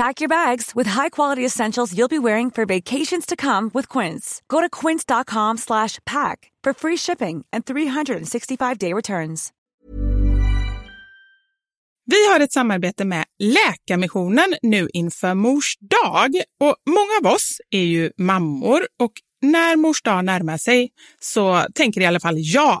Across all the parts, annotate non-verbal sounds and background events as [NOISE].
Pack your bags with high-quality essentials you'll be wearing for vacations to come with Quince. Go to quince.com slash pack for free shipping and 365-day returns. Vi har ett samarbete med Läkarmissionen nu inför mors dag. Och många av oss är ju mammor och när mors dag närmar sig så tänker i alla fall jag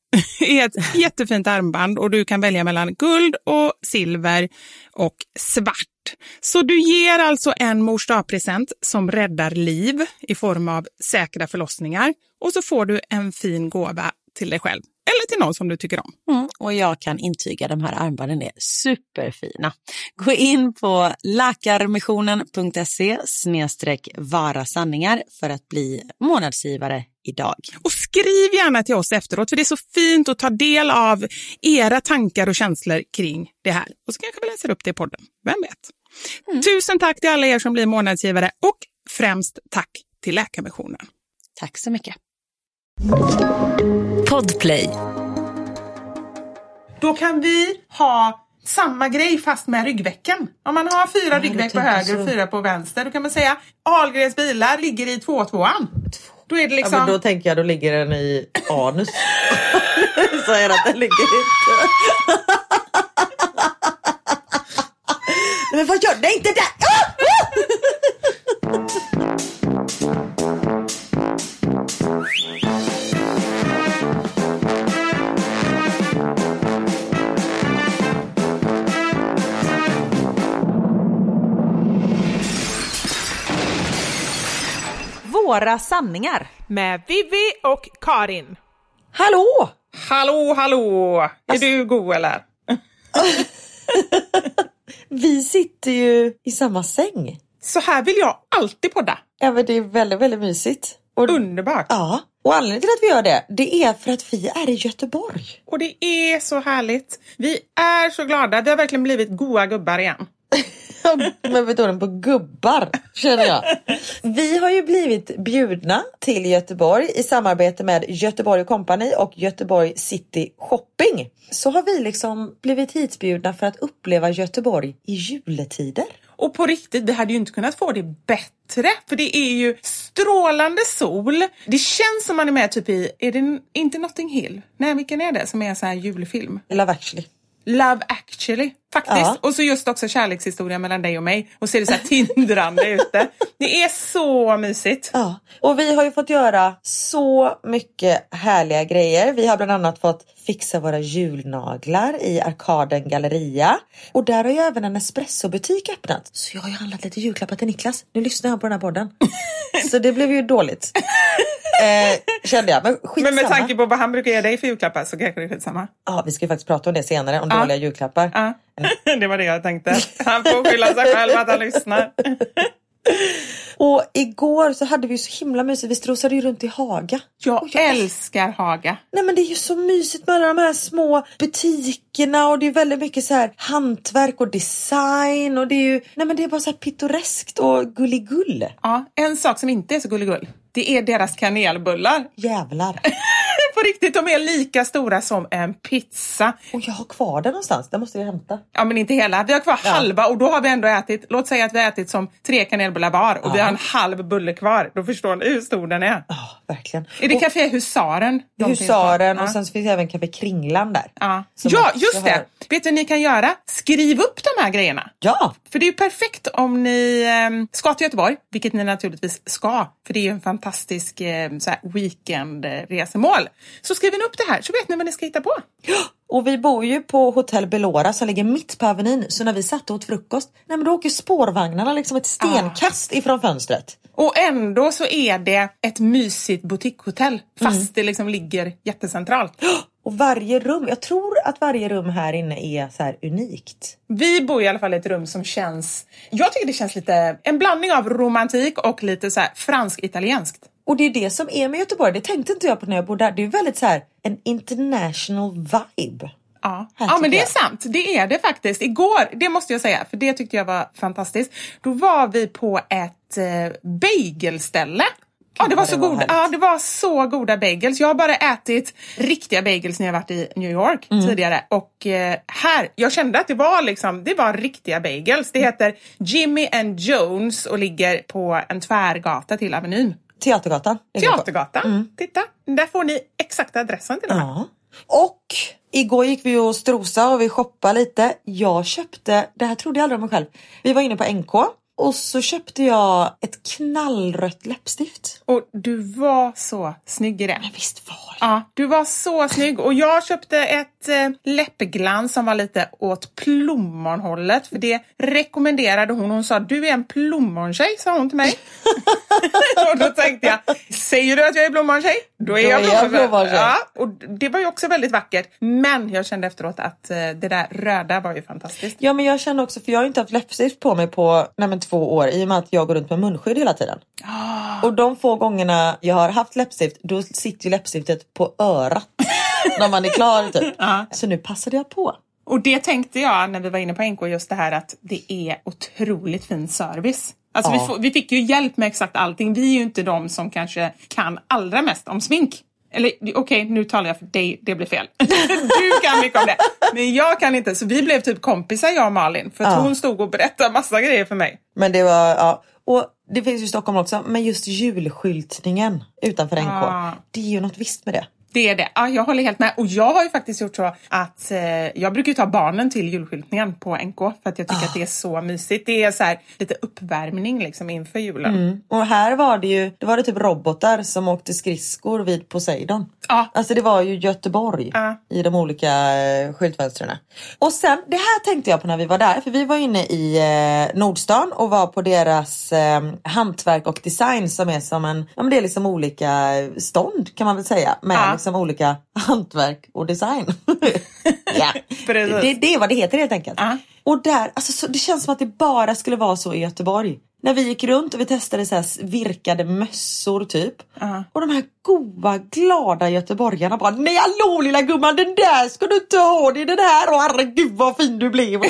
är ett jättefint armband och du kan välja mellan guld och silver och svart. Så du ger alltså en mors present som räddar liv i form av säkra förlossningar och så får du en fin gåva till dig själv eller till någon som du tycker om. Mm, och jag kan intyga de här armbanden är superfina. Gå in på Läkarmissionen.se snedstreck vara sanningar för att bli månadsgivare idag. Och skriv gärna till oss efteråt för det är så fint att ta del av era tankar och känslor kring det här. Och så kanske vi läser upp det i podden, vem vet? Tusen tack till alla er som blir månadsgivare och främst tack till Läkarmissionen. Tack så mycket. Podplay. Då kan vi ha samma grej fast med ryggvecken. Om man har fyra du ryggveck på höger så. och fyra på vänster, då kan man säga Ahlgrens bilar ligger i 2-2an. Då är det liksom... Ja, men då tänker jag då ligger den i anus. [LAUGHS] Säger att den ligger inte. [LAUGHS] Men vad gör Nej inte där! Några sanningar. Med Vivi och Karin. Hallå! Hallå, hallå! Är du god eller? [LAUGHS] Vi sitter ju i samma säng. Så här vill jag alltid podda. Ja men det är väldigt, väldigt mysigt. Och, Underbart. ja, och anledningen till att vi gör det, det är för att vi är i Göteborg. Och det är så härligt. Vi är så glada. Vi har verkligen blivit goa gubbar igen. [LAUGHS] [LAUGHS] Med betoning på gubbar, känner jag. Vi har ju blivit bjudna till Göteborg i samarbete med Göteborg Company och Göteborg City Shopping. Så har vi liksom blivit hitbjudna för att uppleva Göteborg i juletider. Och på riktigt, vi hade ju inte kunnat få det bättre. För det är ju strålande sol. Det känns som man är med typ i, är det inte Notting Hill? Nej, vilken är det som är en sån här julfilm? Love actually. Love actually, faktiskt. Ja. Och så just också kärlekshistoria mellan dig och mig. Och så är det så här tindrande [LAUGHS] ute. Det är så mysigt. Ja, och vi har ju fått göra så mycket härliga grejer. Vi har bland annat fått fixa våra julnaglar i Arkaden Galleria. Och där har ju även en espressobutik öppnat. Så jag har ju handlat lite julklappar till Niklas. Nu lyssnar han på den här podden. [LAUGHS] så det blev ju dåligt. Eh, kände jag. Men skitsamma. Men med tanke på vad han brukar ge dig för julklappar så kanske det är skitsamma. Ja, vi ska ju faktiskt prata om det senare, om Ja. dåliga julklappar. Ja, [LAUGHS] det var det jag tänkte. Han får skylla sig själv att han lyssnar. [LAUGHS] Och igår så hade vi ju så himla mysigt. Vi strosade ju runt i Haga. Jag jag älskar Haga. Nej men det är ju så mysigt med alla de här små butikerna och det är väldigt mycket så här hantverk och design och det är ju, nej men det är bara så här pittoreskt och gulligull. Ja, en sak som inte är så gulligull, det är deras kanelbullar. Jävlar. [LAUGHS] På riktigt, de är lika stora som en pizza. Och jag har kvar den någonstans, den måste jag hämta. Ja, men inte hela. Vi har kvar halva och då har vi ändå ätit, låt säga att vi har ätit som tre kanelbullar var och vi har en halv bulle kvar. Då förstår ni hur stor den är. Ja, verkligen. Är det och Café Husaren? de? Husaren Ja. och sen finns det även Café Kringlan där. Ja, ja just det. har- Vet du vad ni kan göra? Skriv upp de här grejerna. Ja, För det är ju perfekt om ni eh, ska till Göteborg, vilket ni naturligtvis ska, för det är ju en fantastisk eh, så här weekendresemål. Så skriv in upp det här så vet ni vad ni ska hitta på. och vi bor ju på Hotell Belora som ligger mitt på Avenyn. Så när vi satt och åt frukost, nej men då åker spårvagnarna liksom ett stenkast ifrån fönstret. Och ändå så är det ett mysigt boutiquehotell fast Mm. det liksom ligger jättecentralt. Och varje rum, jag tror att varje rum här inne är så unikt. Vi bor i alla fall i ett rum som känns, jag tycker det känns lite, en blandning av romantik och lite så fransk-italienskt. Och det är det som är med Göteborg, det tänkte inte jag på när jag bodde där. Det är väldigt så här en international vibe. Ja, Här ja men det är sant. Det är det faktiskt. Igår, det måste jag säga, för det tyckte jag var fantastiskt. Då var vi på ett eh, bagelställe. Ja, det var, så det goda, ja, det var så goda bagels. Jag har bara ätit riktiga bagels när jag varit i New York Mm. tidigare. Och eh, här, jag kände att det var liksom, det var riktiga bagels. Det heter Jimmy and Jones och ligger på en tvärgata till Avenyn. Teatergatan. Teatergatan. Titta, där får ni exakta adressen till och med. Mm. Ja. Och igår gick vi och strosa och vi shoppade lite. Jag köpte, det här trodde jag aldrig om mig själv. Vi var inne på NK och så köpte jag ett knallrött läppstift. Och du var så snygg i det. Men visst var det? Ja, du var så snygg och jag köpte ett eh, läppglans som var lite åt plommonhållet för det rekommenderade hon. Hon sa du är en plommontjej sa hon till mig. [LAUGHS] [LAUGHS] och då tänkte jag, säger du att jag är plommontjej? Då är Då jag jag plommontjej. Ja, och det var ju också väldigt vackert. Men jag kände efteråt att eh, det där röda var ju fantastiskt. Ja men jag känner också, för jag har inte haft läppstift på mig på nej, två år i och med att jag går runt med munskydd hela tiden. Och de få gångerna jag har haft läppstift, då sitter ju läppstiftet på örat [LAUGHS] när man är klar typ. Så nu passade jag på. Och det tänkte jag när vi var inne på NK, just det här att det är otroligt fin service. Alltså Ja. vi, får, vi fick ju hjälp med exakt allting. Vi är ju inte de som kanske kan allra mest om smink. Eller okej, nu talar jag för dig, det blir fel. [LAUGHS] du kan mycket om det. Men jag kan inte. Så vi blev typ kompisar jag och Malin. För att Ja. hon stod och berättade massa grejer för mig. Men det var, ja. Och det finns ju i Stockholm också, men just julskyltningen utanför NK. Ah. Det är ju något visst med det. Det är det. Ja, jag håller helt med. Och jag har ju faktiskt gjort så att eh, jag brukar ta barnen till julskyltningen på NK för att jag tycker att det är så mysigt. Det är så här lite uppvärmning liksom inför julen. Och här var det ju, det var det typ robotar som åkte skridskor vid Poseidon. Ja. Alltså det var ju Göteborg Ja. i de olika eh, skyltfönstren. Och sen, det här tänkte jag på när vi var där, för vi var inne i eh, Nordstan och var på deras eh, hantverk och design som är som en, ja men det är liksom olika stånd kan man väl säga med Ja. Liksom olika [LAUGHS] hantverk och design. [LAUGHS] ja, det, det är vad det heter helt enkelt. Ja. Och där, alltså, så, det känns som att det bara skulle vara så i Göteborg. När vi gick runt och vi testade så här virkade mössor typ. Ja. Och de här goa glada göteborgarna bara Nej hallå lilla gumman den där ska du inte ha, det är den här och herregud vad fin du blev.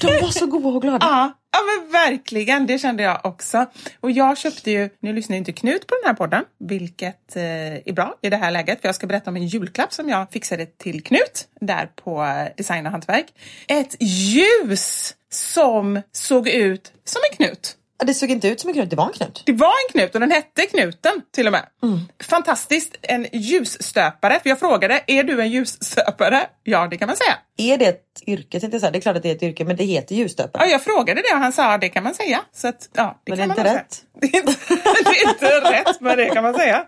De var så goa och glada. Ja, ja men verkligen. Det kände jag också. Och jag köpte ju, nu lyssnar ju inte Knut på den här podden, vilket eh, är bra i det här läget. För jag ska berätta om en julklapp som jag fixade till Knut där på Design och hantverk. Ett ljus som såg ut som en knut. Det såg inte ut som en knut, det var en knut. Det var en knut och den hette Knuten till och med. Fantastiskt. En ljusstöpare. För jag frågade, är du en ljusstöpare? Ja, det kan man säga. Är det ett yrke? Det är klart att det är ett yrke men det heter ljusstöpare. Ja, jag frågade det och han sa det kan man säga. Så att, ja, det Men kan det är inte rätt. [LAUGHS] Det är inte, det är inte rätt, men det kan man säga.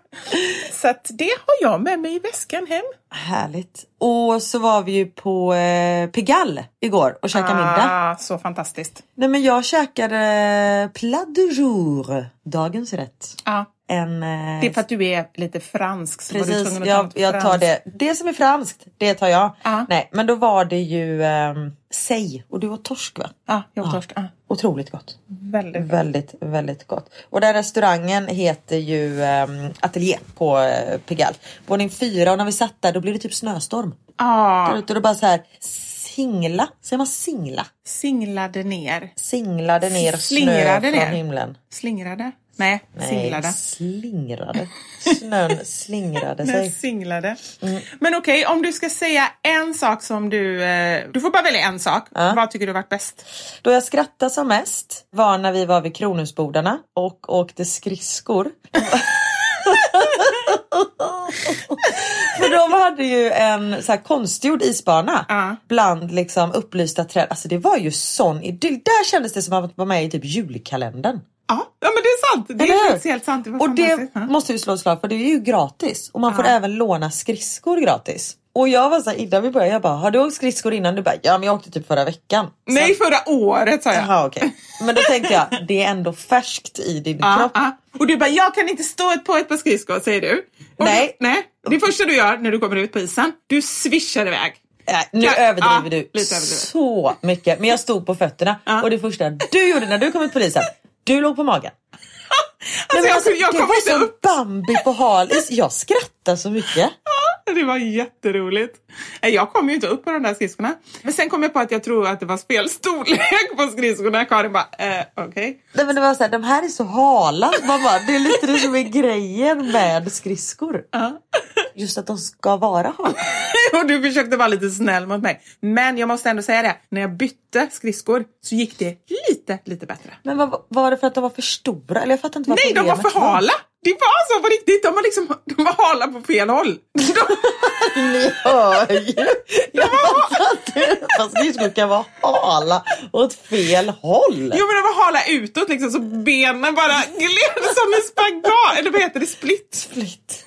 Så att det har jag med mig i väskan hem. Härligt. Och så var vi ju på eh, Pigalle igår och käkade middag. Ah, så fantastiskt. Nej men jag käkade plat du jour, dagens rätt. Ja, En, eh, det är för att du är lite fransk. Var Precis, jag, jag tar det. Det som är franskt, det tar jag. Ja. Nej, men då var det ju um, sej och du var torsk va? Ja, jag har torsk. Ja, Otroligt gott. väldigt bra. Väldigt, väldigt gott. Och den restaurangen heter ju um, Atelier på uh, Pigalle. Våning fyra och när vi satt där då blev det typ snöstorm. Där ute och det bara så här singla, säger man singla? singlade ner. Singlade ner snö Slingrade från ner. himlen. Slingrade? Nej, Nej, singlade. slingrade. Snön [LAUGHS] slingrade Nej, sig. singlade. Mm. Men okej, om du ska säga en sak som du... Eh, du får bara välja en sak. Vad tycker du varit bäst? Då jag skrattade som mest var när vi var vid Kronhusbodarna och åkte skridskor. [LAUGHS] För de hade ju en så här konstgjord isbana Ja. bland liksom upplysta träd. Alltså det var ju sån idyll. Där kändes det som att man var med i typ julkalendern. Ja, ja men det är sant. Det är faktiskt helt sant. Det och det. Ja. måste vi slå ett slag för. Det är ju gratis och man får även låna skridskor gratis. Och jag var så här, innan vi började, jag bara, har du åkt skridskor innan? Du bara, ja men jag åkte typ förra veckan. Nej, förra året sa jag. Jaha okej. Men då tänkte jag, det är ändå färskt i din Ja, kropp. ja. Och du bara, jag kan inte stå ett på ett par skridskor, säger du. Och Nej. Du, nej. Det första du gör när du kommer ut på isen, du svischar iväg. Nej, nu Ja, överdriver ja, du lite överdrivet. så mycket. Men jag stod på fötterna Ja. och det första du gjorde när du kom ut på polisen, du låg på magen. [LAUGHS] Nej, men jag- alltså, jag det var inte som upp. Bambi på hal. Jag skrattar så mycket. [LAUGHS] Det var jätteroligt. Jag kom ju inte upp på de där skridskorna. Men sen kom jag på att jag tror att det var fel storlek på skridskorna. Karin bara, eh, okej. Nej, men det var så här, de här är så hala. Man bara, det är lite det som är grejen med skridskor. Ja. Just att de ska vara hala. [LAUGHS] [LAUGHS] Och du försökte vara lite snäll mot mig. Men jag måste ändå säga det, när jag bytte skridskor så gick det lite, lite bättre. Men vad, var det för att de var för stora? Eller jag fattar inte vad Nej, de var för hala! Det var så på riktigt. De var liksom de var hala på fel håll. De, [LAUGHS] Ni hör ju! [LAUGHS] Jag fattar inte hur skridskor kan vara hala åt fel håll. jo, men de var hala utåt liksom så benen bara gled som en spagat. Eller vad heter det? Split. Split.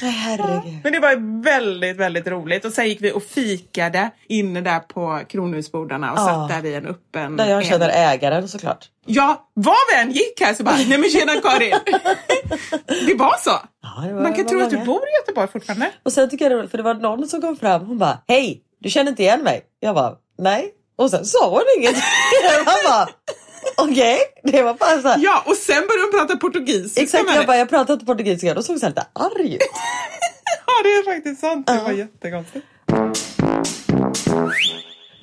Herregud. Men det var väldigt, väldigt roligt. Och sen gick vi och fikade inne där på Kronhusbodarna och Ja. satt där vid en öppen Där jag känner ägaren såklart. Ja, var vi än gick här så bara, [LAUGHS] nej men tjena Karin. [LAUGHS] det var så. Ja, det var- Man kan tro att du bor i Göteborg fortfarande. Och sen tycker jag det var för det var någon som kom fram hon bara Hej! Du känner inte igen mig? Jag bara Nej. Och sen sa hon inget. [LAUGHS] jag bara Okej, det var bara så här. Ja, och sen började de prata portugisiska Exakt, jag bara jag pratade inte portugisiska då såg jag lite arg ut. [LAUGHS] Ja, det är faktiskt sant. Det var jättekonstigt.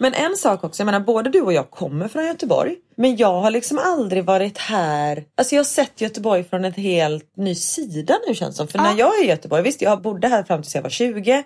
Men en sak också, jag menar både du och jag kommer från Göteborg. Men jag har liksom aldrig varit här. Alltså jag har sett Göteborg från en helt ny sida nu känns det som. För när jag är i Göteborg, visst jag bodde här fram tills jag var 20.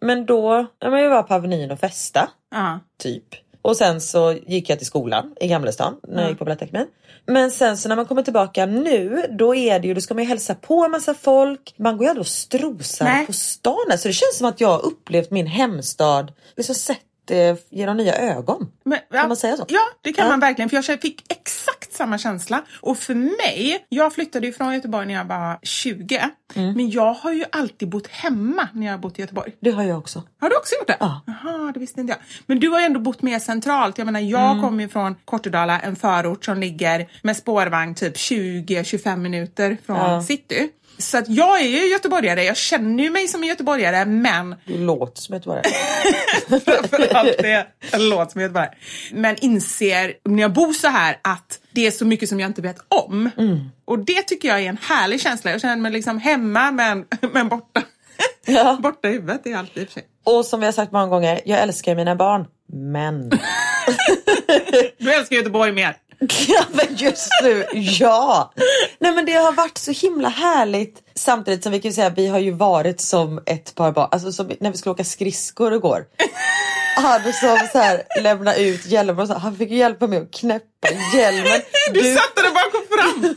Men då, ja, men jag var på Avenyn och festa. Ja. Typ. Och sen så gick jag till skolan i Gamlestan när jag gick på Balettakademin. Men sen så när man kommer tillbaka nu då är det ju, då ska man ju hälsa på en massa folk. Man går ju aldrig och strosar Nej. på stan. Så det känns som att jag har upplevt min hemstad, liksom sett det genom nya ögon. Men, Kan man säga så? Ja, det kan Ja. man verkligen. För jag fick exakt samma känsla. Och för mig, jag flyttade ju från Göteborg när jag var 20. Mm. Men jag har ju alltid bott hemma när jag har bott i Göteborg. Det har jag också. Har du också gjort det? Ja. Jaha, det visste inte jag. Men du har ju ändå bott mer centralt. Jag menar, jag Mm. kommer ju från Kortedala, en förort som ligger med spårvagn typ 20-25 minuter från Ja. city. Så att jag är ju göteborgare, jag känner ju mig som en göteborgare men Du låter som ett bara. [LAUGHS] framförallt det en låt som heter bara. Men inser när jag bor så här att det är så mycket som jag inte vet om. Mm. Och det tycker jag är en härlig känsla. Jag känner mig liksom hemma men, men borta. Ja. [LAUGHS] borta i huvudet är alltid i och för sig. Och som vi har sagt många gånger, jag älskar mina barn. Men. [LAUGHS] Du älskar Göteborg mer. [LAUGHS] Ja men just nu, ja! Nej men det har varit så himla härligt samtidigt som vi kan säga vi har ju varit som ett par barn, alltså som när vi skulle åka skridskor igår. [LAUGHS] Han som så här lämna ut hjälmen och så, han fick ju hjälpa mig att knäppa hjälmen. [LAUGHS] Du, satte den bakom fram.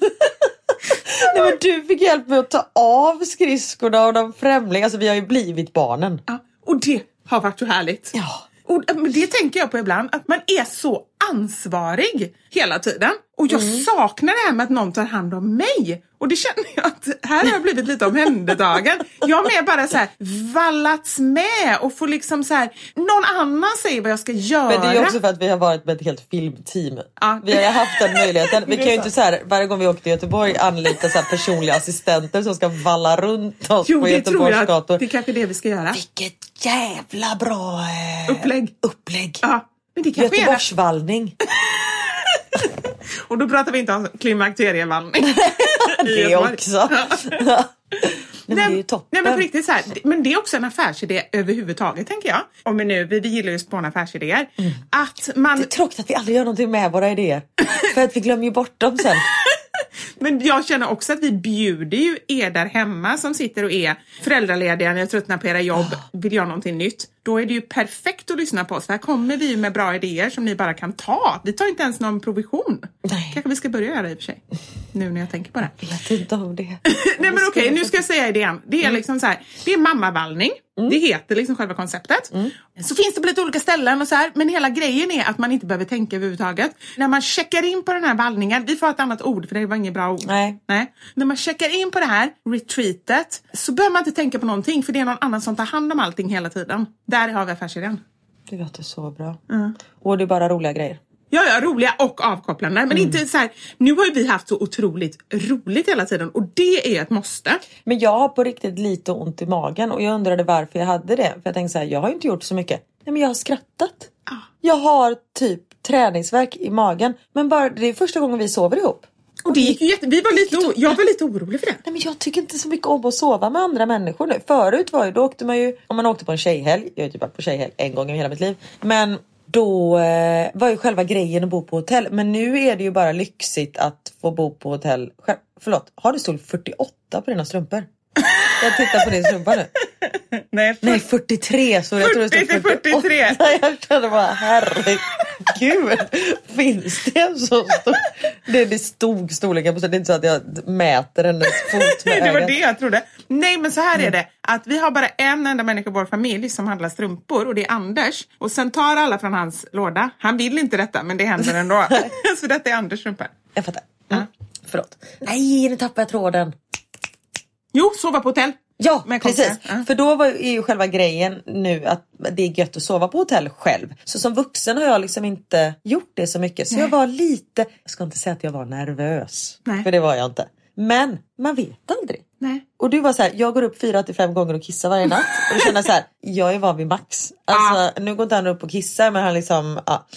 nej, men du fick hjälp med att ta av skridskorna och de främlingar, alltså vi har ju blivit barnen. Ja, och det har varit så härligt. Ja. Och det tänker jag på ibland, att man är så ansvarig hela tiden. Och jag Mm. saknar det här med att någon tar hand om mig. Och det känner jag att här har jag blivit lite omhändertagen. Jag har mer bara så här vallats med och får liksom så här, någon annan säger vad jag ska göra. Men det är ju också för att vi har varit med ett helt filmteam. Ja. Vi har haft den möjligheten. Vi [LAUGHS] kan ju inte så här, varje gång vi åker till Göteborg anlita så personliga assistenter som ska valla runt oss Jo, på Göteborgs jag. gator. att Det är kanske det vi ska göra. Vilket jävla bra eh, Upplägg. upplägg. Ja, men det kanske. Göteborgsvallning. [LAUGHS] Och då pratar vi inte om klimakterievallning. [LAUGHS] Det också. [LAUGHS] Nej, men det är ju toppen. Nej men på riktigt så här, men det är också en affärsidé överhuvudtaget tänker jag. Om vi nu, vi, vi gillar ju att spåna affärsidéer. Att man, Mm. Det är tråkigt att vi aldrig gör någonting med våra idéer. För att vi glömmer ju bort dem sen. men jag känner också att vi bjuder ju er där hemma som sitter och är föräldralediga, ni har tröttnat på era jobb, vill göra någonting nytt. Då är det ju perfekt att lyssna på oss här kommer vi med bra idéer som ni bara kan ta. Vi tar inte ens någon provision. Nej. Kanske vi ska börja göra i och för sig. Nu när jag tänker på det. Jag inte om det. [LAUGHS] Nej men okej, nu ska jag säga idén. Det är Mm. liksom så här, det är mammavallning. Det heter liksom själva konceptet. Mm. Så finns det på lite olika ställen och så här, men hela grejen är att man inte behöver tänka överhuvudtaget. När man checkar in på den här vallningen, vi får ha ett annat ord för det var inget bra ord. Nej. Nej. När man checkar in på det här retreatet så behöver man inte tänka på någonting för det är någon annan som tar hand om allting hela tiden. Där har vi affärsidén. Det låter så bra. Och det är bara roliga grejer. Ja, ja, roliga och avkopplande. Men Mm. inte så här, nu har ju vi haft så otroligt roligt hela tiden och det är ett måste. Men jag har på riktigt lite ont i magen och jag undrade varför jag hade det. För jag tänkte så här, jag har ju inte gjort så mycket. Nej men jag har skrattat. Ah. Jag har typ träningsverk i magen. Men bara det är första gången vi sover ihop. Och det gick ju jätte... Vi var lite o... Jag var lite orolig för det. Nej men jag tycker inte så mycket om att sova med andra människor nu. Förut var ju, då åkte man ju, om man åkte på en tjejhelg, jag har ju typ varit på tjejhelg en gång i hela mitt liv. Men då eh, var ju själva grejen att bo på hotell. Men nu är det ju bara lyxigt att få bo på hotell själv. Förlåt, har du stol 48 på dina strumpor? Jag tittar på din strumpa nu. [LAUGHS] Nej, Nej 43 så jag tror det 40 stod till 48. 43. Jag kände bara herregud. Finns det en så stor? Det, det stod storleken på så det är inte så att jag mäter hennes fot med [LAUGHS] det var det jag trodde. Nej men så här är det. Att vi har bara en enda människa i vår familj som handlar strumpor och det är Anders. Och sen tar alla från hans låda. Han vill inte detta men det händer ändå. [LAUGHS] så detta är Anders strumpor. Jag fattar. Mm. Förlåt. Nej nu tappade jag tråden. Jo, sova på hotell. Ja precis. Ja. För då var är ju själva grejen nu att det är gött att sova på hotell själv. Så som vuxen har jag liksom inte gjort det så mycket. Så jag var lite, jag ska inte säga att jag var nervös. Nej. För det var jag inte. Men man vet aldrig. Nej. Och du var så här, jag går upp fyra till fem gånger och kissar varje natt. Och då känner så här, jag är van vid max. Alltså nu går inte han upp och kissar men han liksom, ja.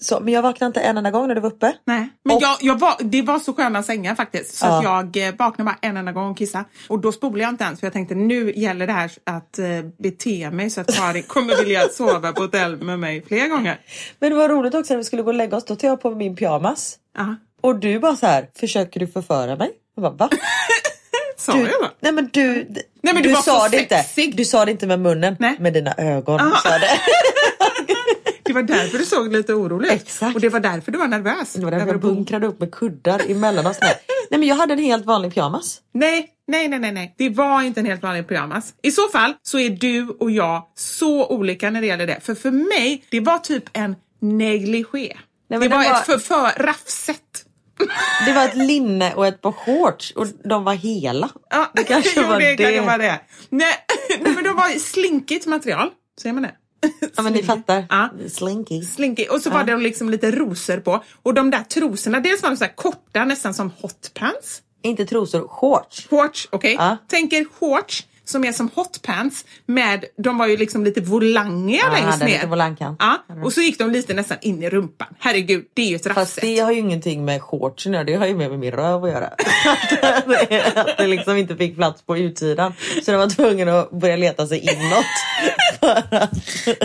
Så, men jag vaknade inte en enda gång när du var uppe. Nej. Men Och- jag, jag var, det var så sköna sängar faktiskt. Så att jag eh, vaknade bara en enda gång och kissade. Och då spolade jag inte ens för jag tänkte nu gäller det här att eh, bete mig så att Karin kommer vilja [LAUGHS] sova på hotell med mig fler gånger. Men det var roligt också när vi skulle gå och lägga oss, då tog jag på min pyjamas. Ja. Och du bara så här, försöker du förföra mig? Jag bara, va? [LAUGHS] Sa Du, jag så? nej men du, men du du sa det inte. sexig. Du sa det inte med munnen, Nej. med dina ögon. Aha. Sa det. [LAUGHS] Det var därför du såg lite orolig ut. Exakt. Och det var därför du var nervös. Det var därför jag bunkrade upp med kuddar emellan oss. Nej. nej men jag hade en helt vanlig pyjamas. Nej, nej, nej, nej, nej. Det var inte en helt vanlig pyjamas. I så fall så är du och jag så olika när det gäller det. För för mig, det var typ en negligé. men det det var, var- ett för, för raffset. Det var ett linne och ett par shorts och de var hela. Ja, Det kanske jo, var det. det. Kan vara det. Nej, nej, men de var slinkigt material. Säger man det? Ja men ni fattar. Ja. Slinky. Slinky. Och så var det liksom lite rosor på. Och de där trosorna, dels var de så korta, nästan som hotpants. Inte trosor, shorts. Shorts, okej? Ja. Tänk er shorts som är som hotpants med, de var ju liksom lite volangiga Ja, längst ner. lite. Ja, och så gick de lite nästan in i rumpan. Herregud, det är ju ett Fast raffset. det har ju ingenting med shortsen det har ju mer med min röv att göra. [LAUGHS] att det liksom inte fick plats på utsidan. Så de var tvungna att börja leta sig inåt. [LAUGHS]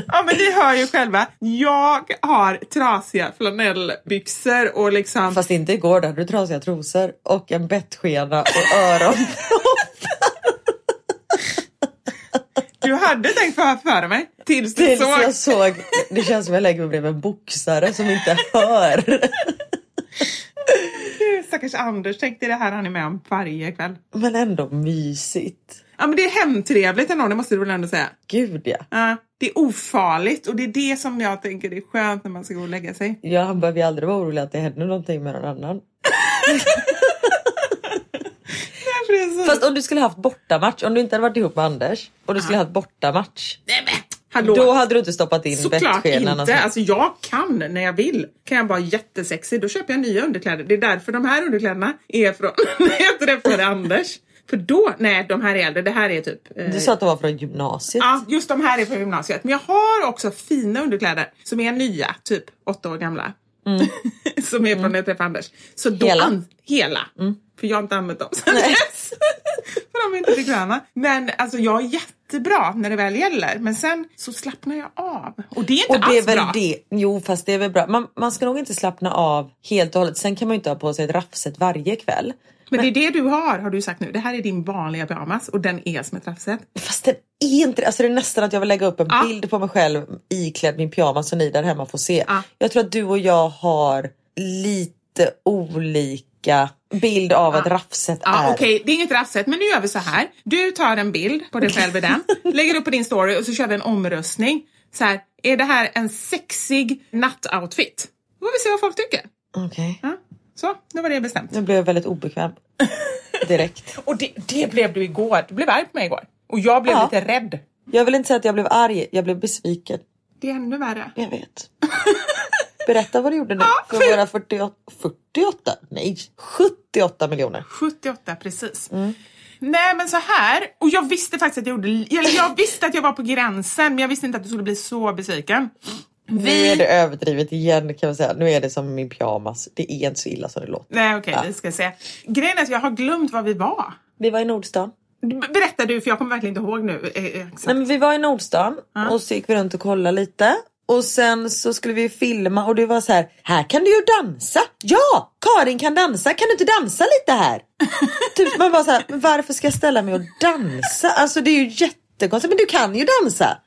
Ja men ni hör ju själva, jag har trasiga flanellbyxor och liksom... Fast inte igår, då hade du trasiga trosor och en bettskena och öron. Du hade tänkt få före mig tills du Tills såg. jag såg, det känns som jag lägger mig bredvid en boxare som inte hör. Stackars Anders, tänk dig det här han är med om varje kväll. Men ändå mysigt. Ja men det är hemtrevligt ändå, det måste du väl ändå säga. Gud ja. Ja, det är ofarligt och det är det som jag tänker är skönt när man ska gå och lägga sig. Ja, han behöver ju aldrig vara orolig att det händer någonting med någon annan. [LAUGHS] Så... Fast om du skulle haft bortamatch, om du inte hade varit ihop med Anders och du skulle haft bortamatch. Nej, men, hallå! Då hade du inte stoppat in Såklart bettskenan. inte. Alltså jag kan när jag vill. Kan jag vara jättesexig, då köper jag nya underkläder. Det är därför de här underkläderna är från [LAUGHS] när jag träffade [LAUGHS] Anders. För då, nej de här är äldre, det här är typ... eh, Du sa att de var från gymnasiet. Ja, just de här är från gymnasiet. Men jag har också fina underkläder som är nya, typ åtta år gamla. [LAUGHS] som är från när jag träffade Anders. Så då Hela? Hela. För jag har inte använt dem sen dess. [LAUGHS] För de är inte bekväma. Men alltså jag är jättebra när det väl gäller. Men sen så slappnar jag av. Och det är inte Och det är alls väl bra. det. Jo, fast det är väl bra. Man, man ska nog inte slappna av helt och hållet. Sen kan man ju inte ha på sig ett raffset varje kväll. Men det är det du har, har du sagt nu. Det här är din vanliga pyjamas och den är som ett raffset. Fast det är inte. Alltså det är nästan att jag vill lägga upp en Ja. bild på mig själv iklädd min pyjamas så ni där hemma får se. Ja. Jag tror att du och jag har lite olika bild av vad ett raffset Ja, är. Okej, det är inget raffset, men nu gör vi så här. Du tar en bild på dig själv i den, [LAUGHS] lägger upp på din story och så kör vi en omröstning. Så här, är det här en sexig nattoutfit? Då får vi se vad folk tycker. Okej. Ja, så, nu var det bestämt. Nu blev jag väldigt obekväm. [LAUGHS] Direkt. Och det, det blev du igår. Du blev arg på mig igår. Och jag blev Ja. lite rädd. Jag vill inte säga att jag blev arg, jag blev besviken. Det är ännu värre. Jag vet. [LAUGHS] Berätta vad du gjorde nu Ja, för våra 48, 48? Nej, 78 miljoner. 78 precis. Mm. Nej men så här, och jag visste faktiskt att jag gjorde, eller jag visste att jag var på gränsen men jag visste inte att du skulle bli så besviken. Nu är det överdrivet igen kan man säga. Nu är det som min pyjamas. Det är inte så illa som det låter. Nej okej, Ja. vi ska se. Grejen är att jag har glömt var vi var. Vi var i Nordstan. Berätta du för jag kommer verkligen inte ihåg nu. eh, eh, Exakt. Nej, men vi var i Nordstan Ja. och så gick vi runt och kollade lite. Och sen så skulle vi filma och det var så här, här kan du ju dansa. Ja, Karin kan dansa. Kan du inte dansa lite här? [LAUGHS] typ man bara så här, varför ska jag ställa mig och dansa? Alltså det är ju jättekonstigt, men du kan ju dansa.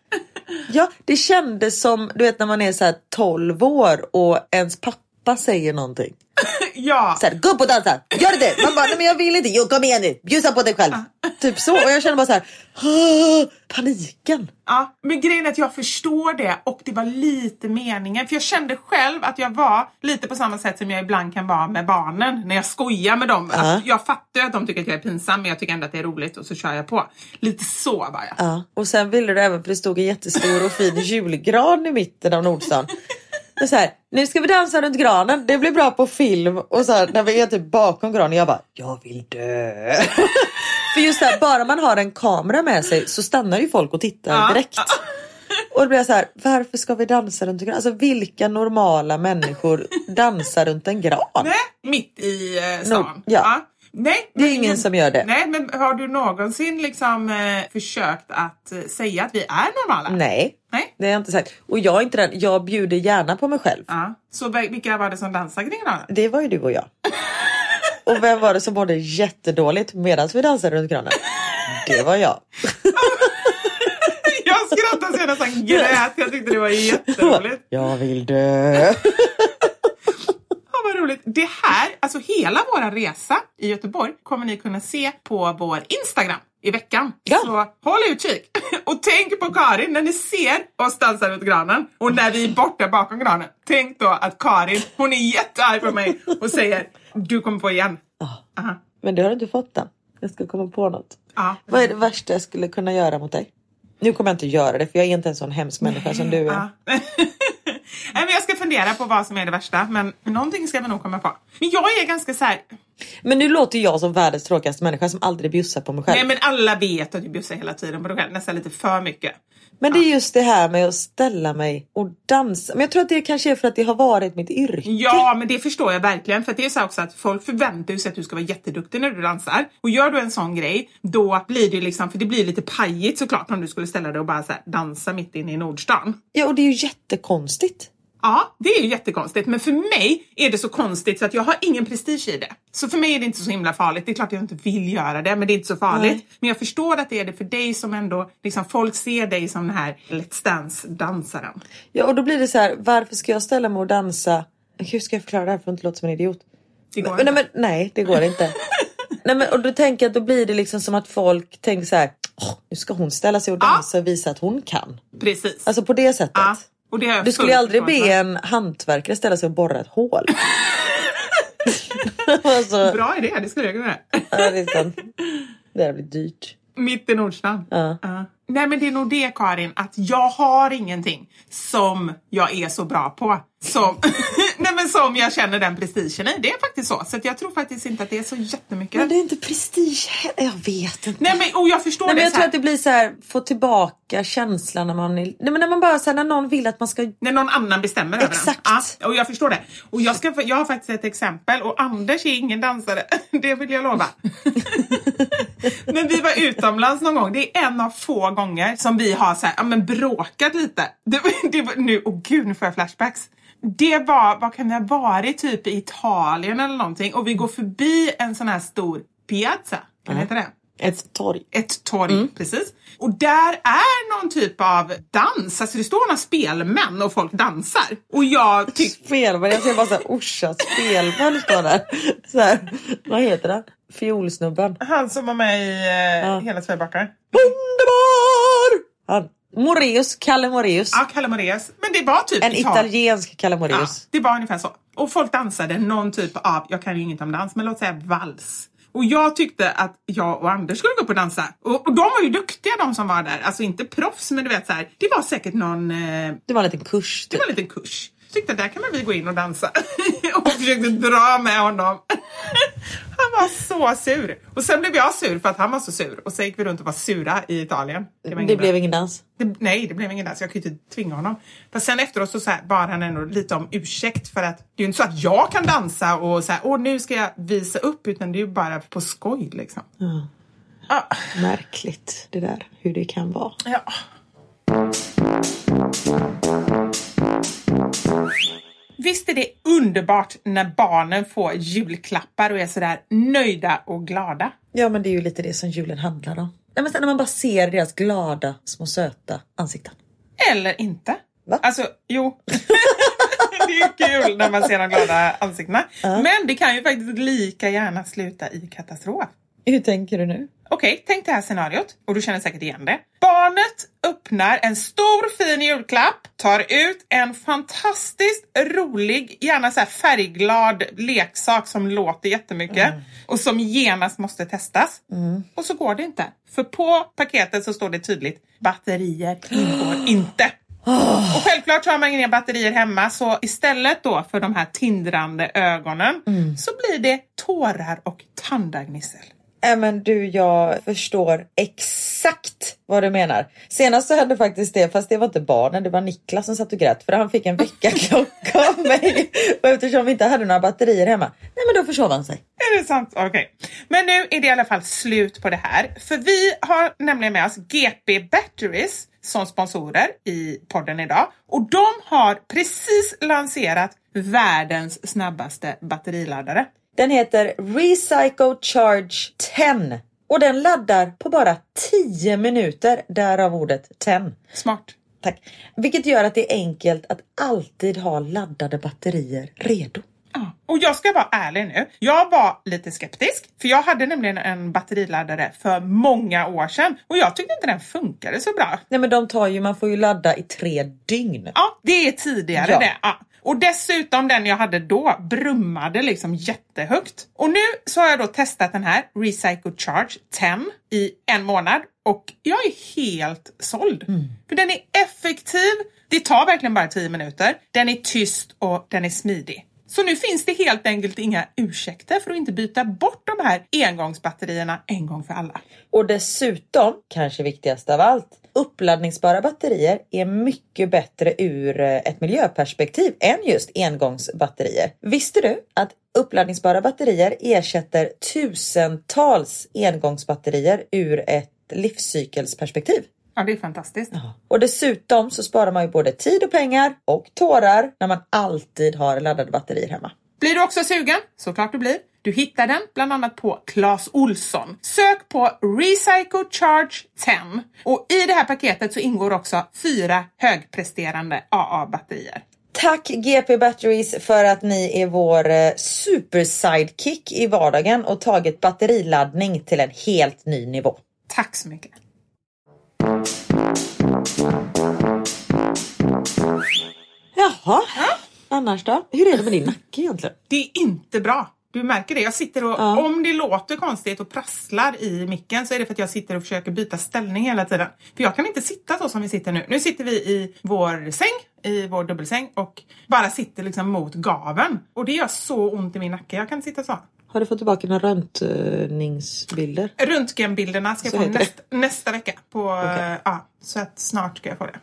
Ja, det kändes som du vet när man är så här 12 år och ens pappa säger någonting. [LAUGHS] Ja, Så här, gå upp och dansa, gör det! Man bara, nej men jag vill inte, jo kom igen nu, bjussa på dig själv. [LAUGHS] Typ så, och jag kände bara så här, "Åh, paniken. ja, men grejen är att jag förstår det och det var lite meningen. För jag kände själv att jag var lite på samma sätt som jag ibland kan vara med barnen när jag skojar med dem. Ja. Att jag fattar ju att de tycker att jag är pinsam men jag tycker ändå att det är roligt och så kör jag på. Lite så var jag. Ja, och sen ville du även för det stod en jättestor och fin julgran i mitten av Nordstan. [LAUGHS] Och så här, nu ska vi dansa runt granen, det blir bra på film. Och så här, när vi är typ bakom granen, jag bara, jag vill dö. [LAUGHS] för just det här, bara man har en kamera med sig så stannar ju folk och tittar direkt. Och då blir jag så här, varför ska vi dansa runt en gran? Alltså vilka normala människor dansar runt en gran? Nej, mitt i eh, stan. Nord- ja. Nej, Det är men- ingen som gör det. Nej, men har du någonsin liksom eh, försökt att eh, säga att vi är normala? Nej, Nej? det har jag inte sagt. Och jag är inte den, jag bjuder gärna på mig själv. Ja. Så vilka var det som dansade kring granen? Det var ju du och jag. [LAUGHS] Och vem var det som mådde jättedåligt medan vi dansade runt granen? Det var jag. [LAUGHS] jag skrattar så jag nästan grät. Jag tyckte det var jätteroligt. [LAUGHS] Jag vill dö. Vad roligt. Det här, alltså hela vår resa i Göteborg kommer ni kunna se på vår Instagram i veckan. Ja. Så håll utkik [LAUGHS] och tänk på Karin när ni ser oss dansa runt granen och när vi är borta bakom granen. Tänk då att Karin, hon är jättearg på mig och säger du kommer på igen. Aha. Men du har inte fått den. Jag ska komma på något. Ja. Vad är det värsta jag skulle kunna göra mot dig? Nu kommer jag inte göra det för jag är inte en sån hemsk människa som du är. [LAUGHS] Nej, men jag ska fundera på vad som är det värsta, men någonting ska vi nog komma på. Men jag är ganska så här. Men nu låter jag som världens tråkigaste människa som aldrig bjussar på mig själv. Nej men alla vet att du bjussar hela tiden på dig själv, nästan lite för mycket. Men det är just det här med att ställa mig och dansa. Men jag tror att det kanske är för att det har varit mitt yrke. Ja, men det förstår jag verkligen. För det är så också att folk förväntar sig att du ska vara jätteduktig när du dansar. Och gör du en sån grej, då blir det liksom, för det blir lite pajigt såklart om du skulle ställa dig och bara så här, dansa mitt inne i Nordstan. Ja och det är ju jättekonstigt. Ja, det är ju jättekonstigt. Men för mig är det så konstigt så att jag har ingen prestige i det. Så för mig är det inte så himla farligt. Det är klart jag inte vill göra det, men det är inte så farligt. Nej. Men jag förstår att det är det för dig som ändå, liksom folk ser dig som den här Let's Dance-dansaren. Ja och då blir det så här, varför ska jag ställa mig och dansa? Hur ska jag förklara det här för att inte låta som en idiot? Det går Men, nej, inte. men, nej det går inte. [LAUGHS] nej, men, och då tänker jag att då blir det liksom som att folk tänker så här, "Åh, nu ska hon ställa sig och Ja. dansa och visa att hon kan. Precis. Alltså på det sättet. ja, Du skulle aldrig be för. en hantverkare ställa sig och borra ett hål. [LAUGHS] alltså, Bra idé, det skulle jag kunna göra. ja, det är sant. Det här blir dyrt. Mitt i Nordstan. Ja. Ja. Nej men det är nog det Karin, att jag har ingenting som jag är så bra på. Som, [LAUGHS] nej, men som jag känner den prestigen i. Det är faktiskt så. Så jag tror faktiskt inte att det är så jättemycket. Men det är inte prestige heller. Jag vet inte. Nej men och jag förstår Nej, det men jag tror att det blir så här, få tillbaka känslan när man nej, men när man bara så här, när någon vill att man ska När någon annan bestämmer över Exakt. den. Ja, och jag förstår det. Och jag, ska, jag har faktiskt ett exempel och Anders är ingen dansare. [LAUGHS] Det vill jag lova. [LAUGHS] Men vi var utomlands någon gång. Det är en av få gånger som vi har så här, ja, men bråkat lite. Det, det nu, åh gud, nu får jag flashbacks. Det var, vad kan det ha varit, typ i Italien eller någonting. Och vi går förbi en sån här stor piazza. Kan det heta det? ett torg. ett torg, precis. Och där är någon typ av dans, alltså det står några spelmän och folk dansar. Och jag tycker, Spelman, jag ser bara såhär Orsa spelman står där. Så här, vad heter han? Fiolsnubben. han som var med i eh, Ja. Hela Sverige bakar. Underbar! Han. Moreus, Kalle Moreus. Ja, Kalle Moraeus. Men det var typ En Italien. italiensk Kalle Ja, Moreus. det var ungefär så. Och folk dansade någon typ av, jag kan ju inget om dans, men låt säga vals. Och jag tyckte att jag och Anders skulle gå upp och dansa. Och, och de var ju duktiga de som var där. Alltså inte proffs, men du vet så här. Det var säkert någon eh, Det var en liten kurs. Det Typ. var en liten kurs. Tyckte att där kan man vi gå in och dansa. [LAUGHS] och försökte dra med honom. [LAUGHS] han var så sur. Och sen blev jag sur för att han var så sur. Och så gick vi runt och var sura i Italien. Det, ingen blev ingen dans. det, Nej, det blev ingen dans. Jag kunde inte tvinga honom. Fast sen efteråt så, så här, bad han ändå lite om ursäkt för att det är ju inte så att jag kan dansa och så här, åh nu ska jag visa upp utan det är ju bara på skoj liksom. Ja. Märkligt det där, hur det kan vara. Ja. Visst är det underbart när barnen får julklappar och är sådär nöjda och glada? Ja men det är ju lite det som julen handlar om. Nej, men sen när man bara ser deras glada, små söta ansikten. Eller inte? Va? Alltså, jo. [LAUGHS] det är kul när man ser de glada ansiktena. Men det kan ju faktiskt lika gärna sluta i katastrof. Hur tänker du nu? Okej, tänk det här scenariot och du känner säkert igen det. Barnet öppnar en stor fin julklapp, tar ut en fantastiskt rolig, gärna så färgglad leksak som låter jättemyket och som genast måste testas. Och så går det inte. För på paketet så står det tydligt batterier ingår [GASPS] inte. Och självklart har man inga batterier hemma så istället då för de här tindrande ögonen så blir det tårar och tandagnissel. Nej men du, jag förstår exakt vad du menar. Senast så hände faktiskt det, fast det var inte barnen, det var Niklas som satt och grät för han fick en väckarklocka av [LAUGHS] mig. Och eftersom vi inte hade några batterier hemma, nej men då försov han sig. Är det sant? Okej. Men nu är det i alla fall slut på det här. För vi har nämligen med oss GP Batteries som sponsorer i podden idag. Och de har precis lanserat världens snabbaste batteriladdare. Den heter Recycle Charge 10 och den laddar på bara 10 minuter, därav ordet 10. Smart. Tack. Vilket gör att det är enkelt att alltid ha laddade batterier redo. Ja. Och jag ska vara ärlig nu. Jag var lite skeptisk, för jag hade nämligen en batteriladdare för många år sedan och jag tyckte inte den funkade så bra. Nej men de tar ju, man får ju ladda i tre dygn. Ja, det är tidigare Ja. det. Ja. Och dessutom den jag hade då brummade liksom jättehögt. Och nu så har jag då testat den här Recycle Charge 10 i en månad och jag är helt såld. För den är effektiv, det tar verkligen bara 10 minuter, den är tyst och den är smidig. Så nu finns det helt enkelt inga ursäkter för att inte byta bort de här engångsbatterierna en gång för alla. Och dessutom, kanske viktigast av allt, uppladdningsbara batterier är mycket bättre ur eh, ett miljöperspektiv än just engångsbatterier. Visste du att uppladdningsbara batterier ersätter tusentals engångsbatterier ur ett livscykelsperspektiv? Ja, det är fantastiskt. Och dessutom så sparar man ju både tid och pengar och tårar när man alltid har laddade batterier hemma. Blir du också sugen? Såklart du blir. Du hittar den bland annat på Clas Olsson. Sök på Recycle Charge 10 och i det här paketet så ingår också fyra högpresterande AA-batterier. Tack GP Batteries för att ni är vår eh, super sidekick i vardagen och tagit batteriladdning till en helt ny nivå. Tack så mycket. Jaha, annars då? Hur är det med din nacke egentligen? Det är inte bra. Du märker det. Jag sitter och, Ja. om det låter konstigt och prasslar i micken så är det för att jag sitter och försöker byta ställning hela tiden. För jag kan inte sitta så som vi sitter nu. Nu sitter vi i vår säng, i vår dubbelsäng och bara sitter liksom mot gaven. Och det gör så ont i min nacke. Jag kan inte sitta så. Har du fått tillbaka några röntgningsbilder? Röntgenbilderna ska jag Så få heter nästa, vecka. På, eh, ja, så att snart ska jag få det.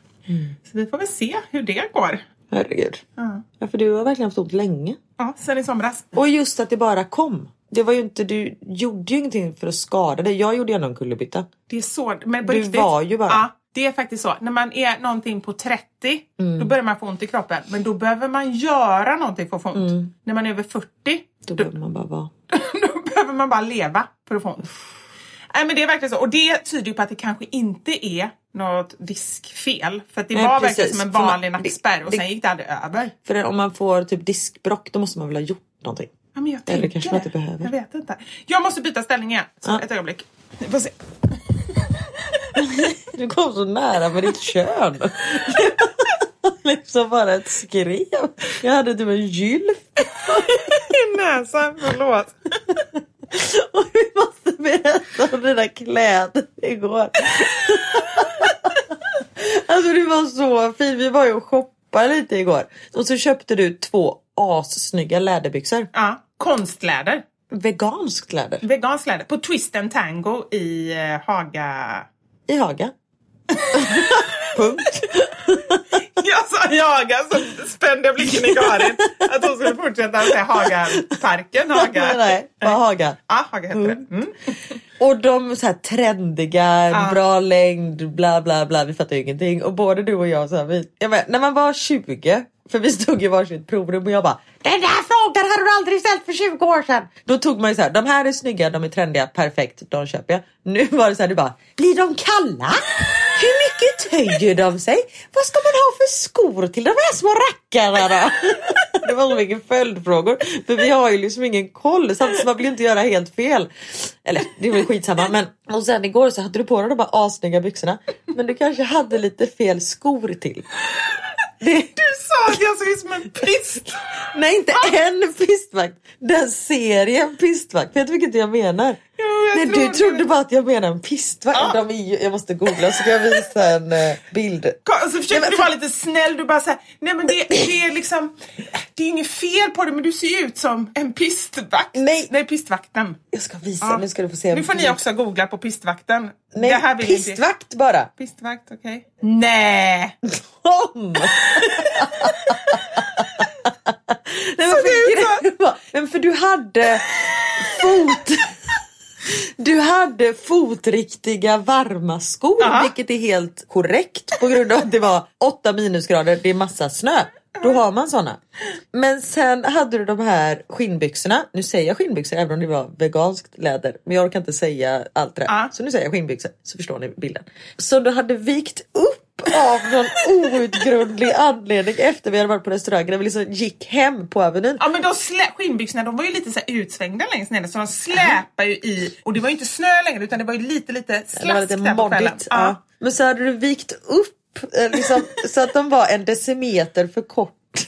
Så vi får väl se hur det går. Herregud. Ja, Ja, för du har verkligen haft ont länge. ja sen i somras. Och just att det bara kom. Det var ju inte, du gjorde ju ingenting för att skada dig. Jag gjorde ändå en kullerbytta. Det är så, men på Du riktigt, var ju bara- Ja, det är faktiskt så. När man är någonting på 30, Mm. då börjar man få ont i kroppen. Men då behöver man göra någonting för att få ont. Mm. När man är över 40, Då behöver man bara vara. [LAUGHS] då behöver man bara leva för att få ont. Nej men det är verkligen så. Och det tyder ju på att det kanske inte är något diskfel. För att det Nej, var precis. verkligen som en vanlig nackspärr och det- sen gick det aldrig över. För om man får typ diskbrock då måste man väl ha gjort någonting. Ja, men jag Eller tänker kanske man inte behöver. Jag vet inte. Jag måste byta ställning igen. Så Ja. ett ögonblick. Vi får se. [LAUGHS] Du kom så nära med ditt kön. [LAUGHS] liksom bara ett skrev. Jag hade typ en gylf. [LAUGHS] I näsan, förlåt. Och vi måste berätta om dina kläder igår. alltså du var så fin. Vi var ju och shoppade lite igår. Och så köpte du två assnygga läderbyxor. Ja, konstläder. Veganskt läder. Veganskt läder. På Twist and Tango i eh, Haga... I Haga. [LAUGHS] Punkt. Jag sa Haga så spände jag blicken i Karin. Att hon skulle fortsätta säga Hagaparken. Haga. Nej, nej, bara Haga. Ja, Haga heter det. Mm. Och de så här trendiga, Ja. bra längd, bla bla bla. Vi fattar ju ingenting. Och både du och jag, så här, vi, jag men, när man var 20, för vi stod i varsitt provrum och jag bara Den där frågan hade du aldrig ställt för 20 år sedan. Då tog man ju så här, de här är snygga, de är trendiga, perfekt, de köper jag. Nu var det så här, du bara Blir de kalla? Hur mycket töjer de sig? Vad ska man ha för skor till de här små rackarna då? Det var så mycket följdfrågor. För vi har ju liksom ingen koll samtidigt man vill inte göra helt fel. Eller det var ju skitsamma. Men, och sen igår så hade du på dig de här assnygga byxorna. Men du kanske hade lite fel skor till. Det, Du sa att jag såg ut som en pist. nej inte en pistvakt. Den serien pistvakt. Vet du vilket jag menar? Nej, du trodde bara att jag menar en pistvakt. Ja. De är jag måste googla så ska jag visa en eh, bild. Och så försökte Nej, men du vara lite snäll. Du bara såhär, nej men det, det är liksom, det är inget fel på det men du ser ju ut som en pistvakt. Nej. Nej, pistvakten. Jag ska visa, Ja. nu ska du få se. Nu får ni också googla på pistvakten. Nej, det här vill inte- pistvakt bara. Pistvakt, okej. Nej! Tom! [LAUGHS] Nej, men, för, men för du hade fot... Du hade fotriktiga varma skor Ja. vilket är helt korrekt på grund av att det var 8 minusgrader, det är massa snö. Då har man såna. Men sen hade du de här skinnbyxorna. Nu säger jag skinnbyxor även om det var veganskt läder. Men jag orkar inte säga allt det där. Ja. Så nu säger jag skinnbyxor så förstår ni bilden. Så du hade vikt upp av någon outgrundlig anledning efter vi hade varit på restaurangen när vi liksom gick hem på Avenyn. Ja men de slä- skinnbyxorna de var ju lite så utsvängda längst ner så de släpar ju i och det var ju inte snö längre utan det var ju lite lite Det var slask lite där på kvällen. moddigt. Ja. Men så hade du vikt upp liksom, [LAUGHS] så att de var en decimeter för kort. [LAUGHS]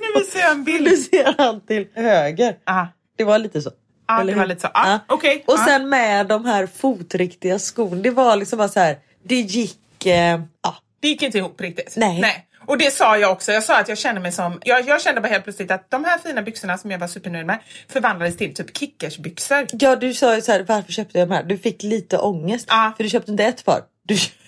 Nu visar jag en bild. ser han till höger. Ah. Det var lite så. Ja, Eller det var hur? lite så. Ja, okej. Och Ja. sen med de här fotriktiga skon. Det var liksom bara så här. Det gick... Eh, ja. Det gick inte ihop riktigt. Nej. Och det sa jag också. Jag sa att jag kände mig som... Jag, jag kände bara helt plötsligt att de här fina byxorna som jag var supernöjd med förvandlades till typ kickersbyxor. ja, du sa ju så här. Varför köpte jag de här? Du fick lite ångest. Ja. För du köpte inte ett par. Du köpte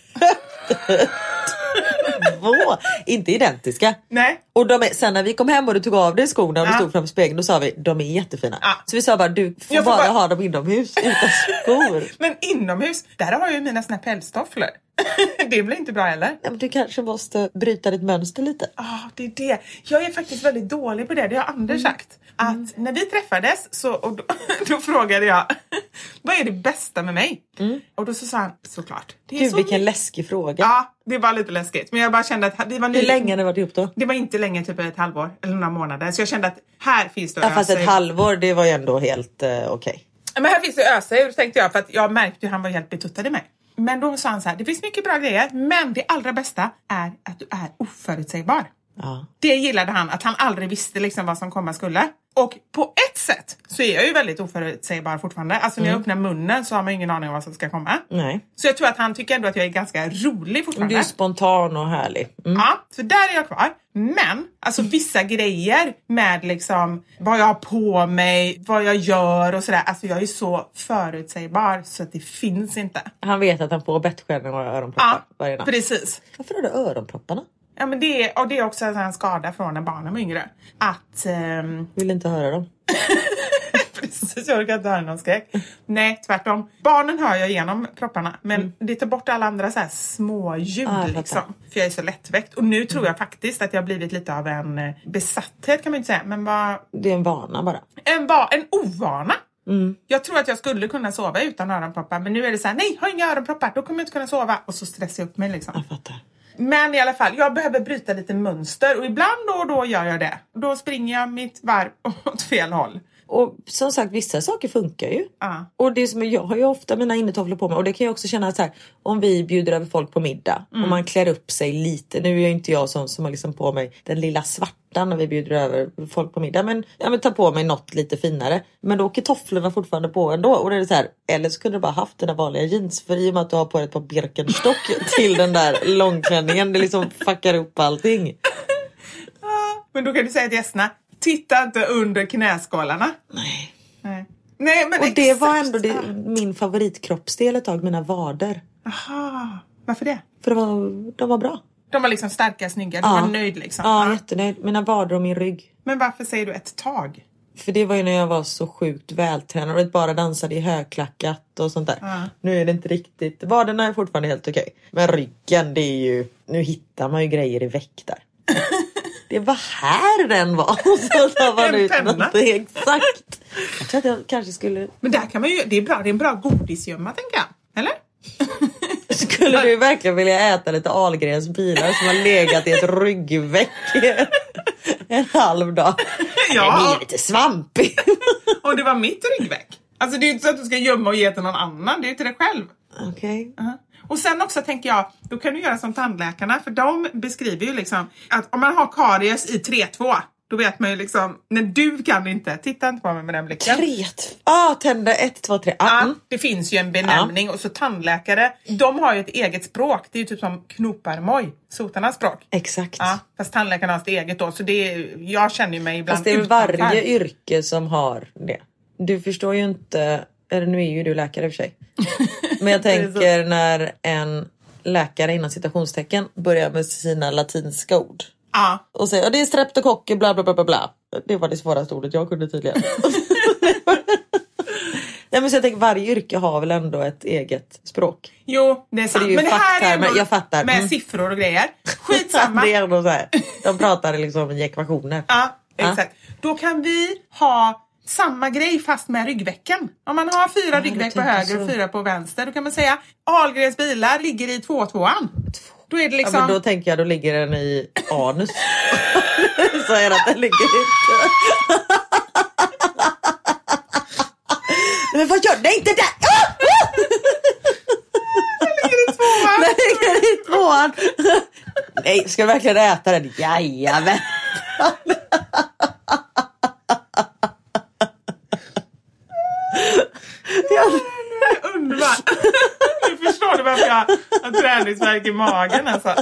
två. Inte identiska. Nej. Och de är, sen när vi kom hem och du tog av dig skorna och du Ja. stod framför spegeln då sa vi de är jättefina. Ja. Så vi sa bara du får, får bara, bara- ha dem inomhus utan [LAUGHS] skor. Men inomhus, där har jag ju mina såna här pälstofflor. [LAUGHS] det blir inte bra heller. Ja, men du kanske måste bryta ditt mönster lite. Ah, det är det. Jag är faktiskt väldigt dålig på det. Det har Anders Mm. sagt. Att när vi träffades så och då, [LAUGHS] då frågade jag vad är det bästa med mig? Och då så sa han såklart. Det Mm. Gud så vilken läskig fråga. Ja, det var lite läskigt. Men jag bara kände att vi var Hur ny- länge har ni varit ihop då? Det var inte länge, typ ett halvår eller några månader. Så jag kände att här finns det Ja, att fast ösa ett ur. halvår det var ju ändå helt eh, okej. Men här finns det att ösa ur tänkte jag för att jag märkte hur han var helt betuttad i mig. Men då sa han så här, det finns mycket bra grejer men det allra bästa är att du är oförutsägbar. Ja. Det gillade han, att han aldrig visste liksom vad som komma skulle. Och på ett sätt så är jag ju väldigt oförutsägbar fortfarande. Alltså när jag öppnar munnen så har man ingen aning om vad som ska komma. Nej. Så jag tror att han tycker ändå att jag är ganska rolig fortfarande. du är spontan och härlig. Mm. Ja, så där är jag kvar. Men alltså vissa grejer med liksom vad jag har på mig, vad jag gör och sådär. Alltså jag är så förutsägbar så att det finns inte. Han vet att han får bettstjärnor och öronproppar Ja, varje natt. precis. Varför har du öronpropparna? Ja, men det, och det är också en skada från när barnen var yngre. Att ehm, Vill inte höra dem. [LAUGHS] Precis, jag orkar inte höra någon skräck. Nej, tvärtom. Barnen hör jag igenom propparna men det tar bort alla andra så här små ljud Ah, liksom. För jag är så lättväckt. Och nu tror jag faktiskt att jag har blivit lite av en eh, besatthet kan man inte säga, men vad... Det är en vana bara. En, va, en ovana. Jag tror att jag skulle kunna sova utan öronproppar men nu är det så här: nej, har inga öronproppar, då kommer jag inte kunna sova. Och så stressar jag upp mig liksom. Jag fattar. Men i alla fall, jag behöver bryta lite mönster och ibland då och då gör jag det. Då springer jag mitt varv [LAUGHS] åt fel håll. Och som sagt vissa saker funkar ju. Ja. Och det som jag har ju ofta mina innetofflor på mig och det kan jag också känna så här om vi bjuder över folk på middag och man klär upp sig lite. Nu är ju inte jag sån som har liksom på mig den lilla svarta när vi bjuder över folk på middag men jag vill ta på mig något lite finare. Men då åker tofflorna fortfarande på ändå och då är det så här eller så kunde du bara haft dina vanliga jeans för i och med att du har på dig ett par Birkenstock [LAUGHS] till den där långklänningen det liksom fuckar upp allting. Men då kan du säga till gästerna, titta inte under knäskålarna. Nej. Nej, Nej men Och det var exakt. ändå det, min favoritkroppsdel ett tag, mina vader. Aha, varför det? För det var, de var bra. De var liksom starka, snygga, du Ja. var nöjd liksom. Ja, Ja. jättenöjd. Mina vader och min rygg. Men varför säger du ett tag? För det var ju när jag var så sjukt vältränad och bara dansade i högklackat och sånt där. Ja. Nu är det inte riktigt. Vaderna är fortfarande helt okej. Men ryggen det är ju. Nu hittar man ju grejer i väck där. [LAUGHS] Det var här den var. [LAUGHS] Så tar man ut någonting. Exakt. Jag tror att jag kanske skulle. Men där kan man ju, det är bra, det är en bra godisgömma tänker jag. Eller? [LAUGHS] Skulle du verkligen vilja äta lite Ahlgrens bilar som har legat i ett ryggveck en halv dag? [LAUGHS] Den är Ja, ju lite svampig. och det var mitt ryggveck. Alltså det är inte så att du ska gömma och ge till någon annan, det är till dig själv. Okej. Ja. Och sen också tänker jag, då kan du göra som tandläkarna för de beskriver ju liksom att om man har karies i 3-2 då vet man ju liksom, när du kan inte, titta inte på mig med den blicken. Tre. Ah, tänder ett, två, tre. Ah, mm. det finns ju en benämning och så tandläkare, de har ju ett eget språk. Det är ju typ som knoparmoj, sotarnas språk. Exakt. Ja, fast tandläkarna har sitt eget då, så det är, jag känner ju mig ibland Fast det är utanför. varje yrke som har det. Du förstår ju inte, eller nu är ju du läkare i och för sig. [LAUGHS] Men jag tänker när en läkare inom citationstecken börjar med sina latinska ord. Ja, Och säger "Ja, det är streptokocker bla bla bla bla. Det var det svåraste ordet jag kunde tydligen. [LAUGHS] [LAUGHS] Nej, men så jag tänker varje yrke har väl ändå ett eget språk. jo det är sant. det är Men det här är ändå jag fattar. med Mm. siffror och grejer. Skitsamma. Det är ändå så här. De pratar liksom i ekvationer. Ja, Ja. exakt. Då kan vi ha samma grej fast med ryggvecken. Om man har fyra Ja, ryggveck på höger så. och fyra på vänster, då kan man säga Ahlgrens bilar ligger i 2-2an. Då är det Ja, liksom... men då tänker jag då ligger den i anus. [LAUGHS] Säger att den ligger inte. [LAUGHS] Men vad gör Nej inte där! Ah! ligger i tvåan. Den ligger i tvåan. Nej, ska du verkligen äta den? Jajamän. [LAUGHS] Jag, Underbart! nu [LAUGHS] jag har träningsvärk i magen alltså.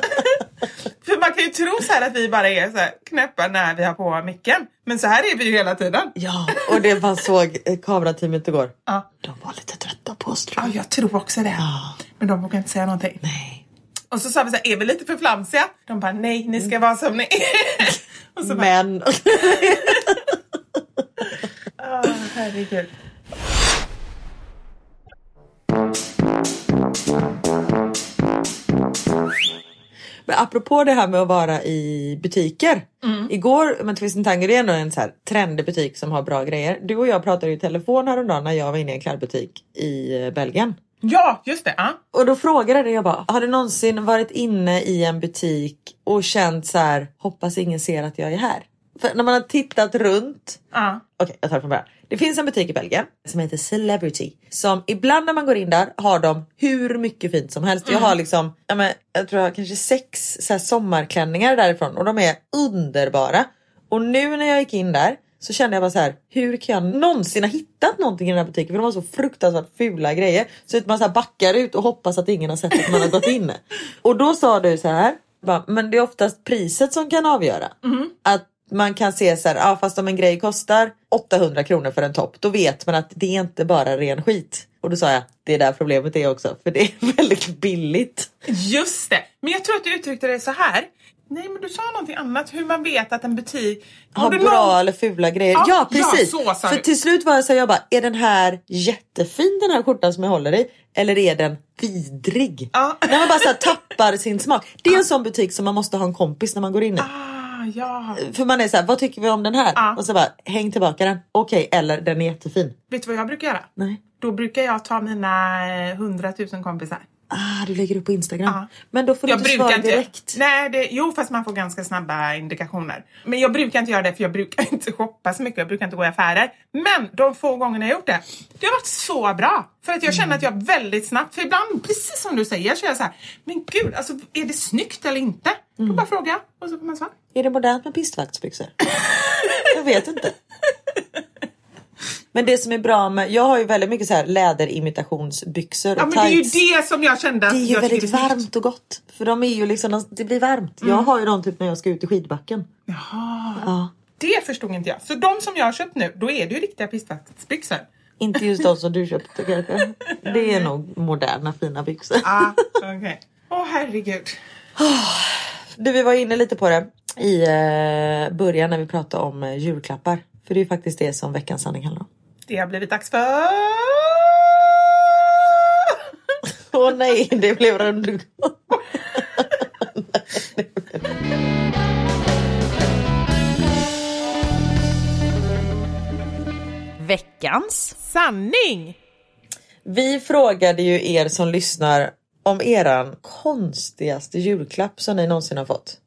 För man kan ju tro så här att vi bara är så här knäppa när vi har på micken. Men så här är vi ju hela tiden. ja, och det man såg kamerateamet igår. Ja, De var lite trötta på oss tror ja jag. jag tror också det. Men de vågar inte säga någonting. Nej. Och så sa vi så här, är vi lite för flamsiga? De bara, nej, ni ska vara som ni är. [LAUGHS] Och så bara, Men [LAUGHS] åh, herregud. Men apropå det här med att vara i butiker. Igår, men Twist Tanger är ändå en så här trendig butik som har bra grejer. Du och jag pratade i telefon häromdagen när jag var inne i en klädbutik i eh, Belgien. Ja, just det. Ja. Och då frågade jag bara, har du någonsin varit inne i en butik och känt så här, hoppas ingen ser att jag är här? För när man har tittat runt Ja. Okej, jag tar det från början. Det finns en butik i Belgien som heter Celebrity. Som ibland när man går in där har de hur mycket fint som helst. Jag har liksom, ja, men, jag tror jag har kanske sex så sommarklänningar därifrån och de är underbara. Och nu när jag gick in där så kände jag bara så här, hur kan jag någonsin ha hittat någonting i den här butiken? För de har så fruktansvärt fula grejer. Så att man så här backar ut och hoppas att ingen har sett att man har gått in. [LAUGHS] Och då sa du så här, bara, men det är oftast priset som kan avgöra. Att man kan se så här, ja, fast om en grej kostar 800 kronor för en topp, då vet man att det är inte bara ren skit. Och då sa jag, det är där problemet är också, för det är [LAUGHS] väldigt billigt. Just det. Men jag tror att du uttryckte det så här. Nej, men du sa någonting annat. Hur man vet att en butik... Har du bra någon- eller fula grejer. Ja, Ja, ja, precis. så sa för du. till slut var jag så här, jag bara, är den här jättefin den här skjortan som jag håller i? Eller är den vidrig? Ja. När man bara så här, [LAUGHS] tappar sin smak. Det är en sån butik som man måste ha en kompis när man går in i. Ja. För man är så här, vad tycker vi om den här? Ja. Och så bara, häng tillbaka den. Okej, eller den är jättefin. Vet du vad jag brukar göra? Nej. Då brukar jag ta mina eh, 100 000 kompisar. Ah, du lägger upp på Instagram. Ja. Men då får du Jag inte svara inte... direkt. Nej, det, jo fast man får ganska snabba indikationer. Men jag brukar inte göra det för jag brukar [LAUGHS] inte shoppa så mycket. Jag brukar inte gå i affärer. Men de få gångerna jag gjort det, det har varit så bra. För att jag känner att jag väldigt snabbt, för ibland precis som du säger så är jag så här, men gud alltså är det snyggt eller inte? Då bara frågar jag och så får man svar. Är det modernt med pistvaktsbyxor? [LAUGHS] jag vet inte. Men det som är bra med, jag har ju väldigt mycket så här läderimitationsbyxor och Ja men det är ju tights. det som jag kände att Det är ju väldigt varmt och gott. För de är ju liksom, de- det blir varmt. Mm. Jag har ju dem typ när jag ska ut i skidbacken. Jaha. Ja. Det förstod inte jag. Så de som jag har köpt nu, då är det ju riktiga pistvaktsbyxor. Inte just de som du köpte kanske. Det är nog moderna fina byxor. Ah, okej. Åh herregud. Du, vi var inne lite på det i eh, början när vi pratade om eh, julklappar. För det är ju faktiskt det som veckans sanning handlar om. Det har blivit dags för... [LAUGHS] Åh nej, det blev rundgång. Veckans Sanning! Vi frågade ju er som lyssnar om eran konstigaste julklapp som ni någonsin har fått.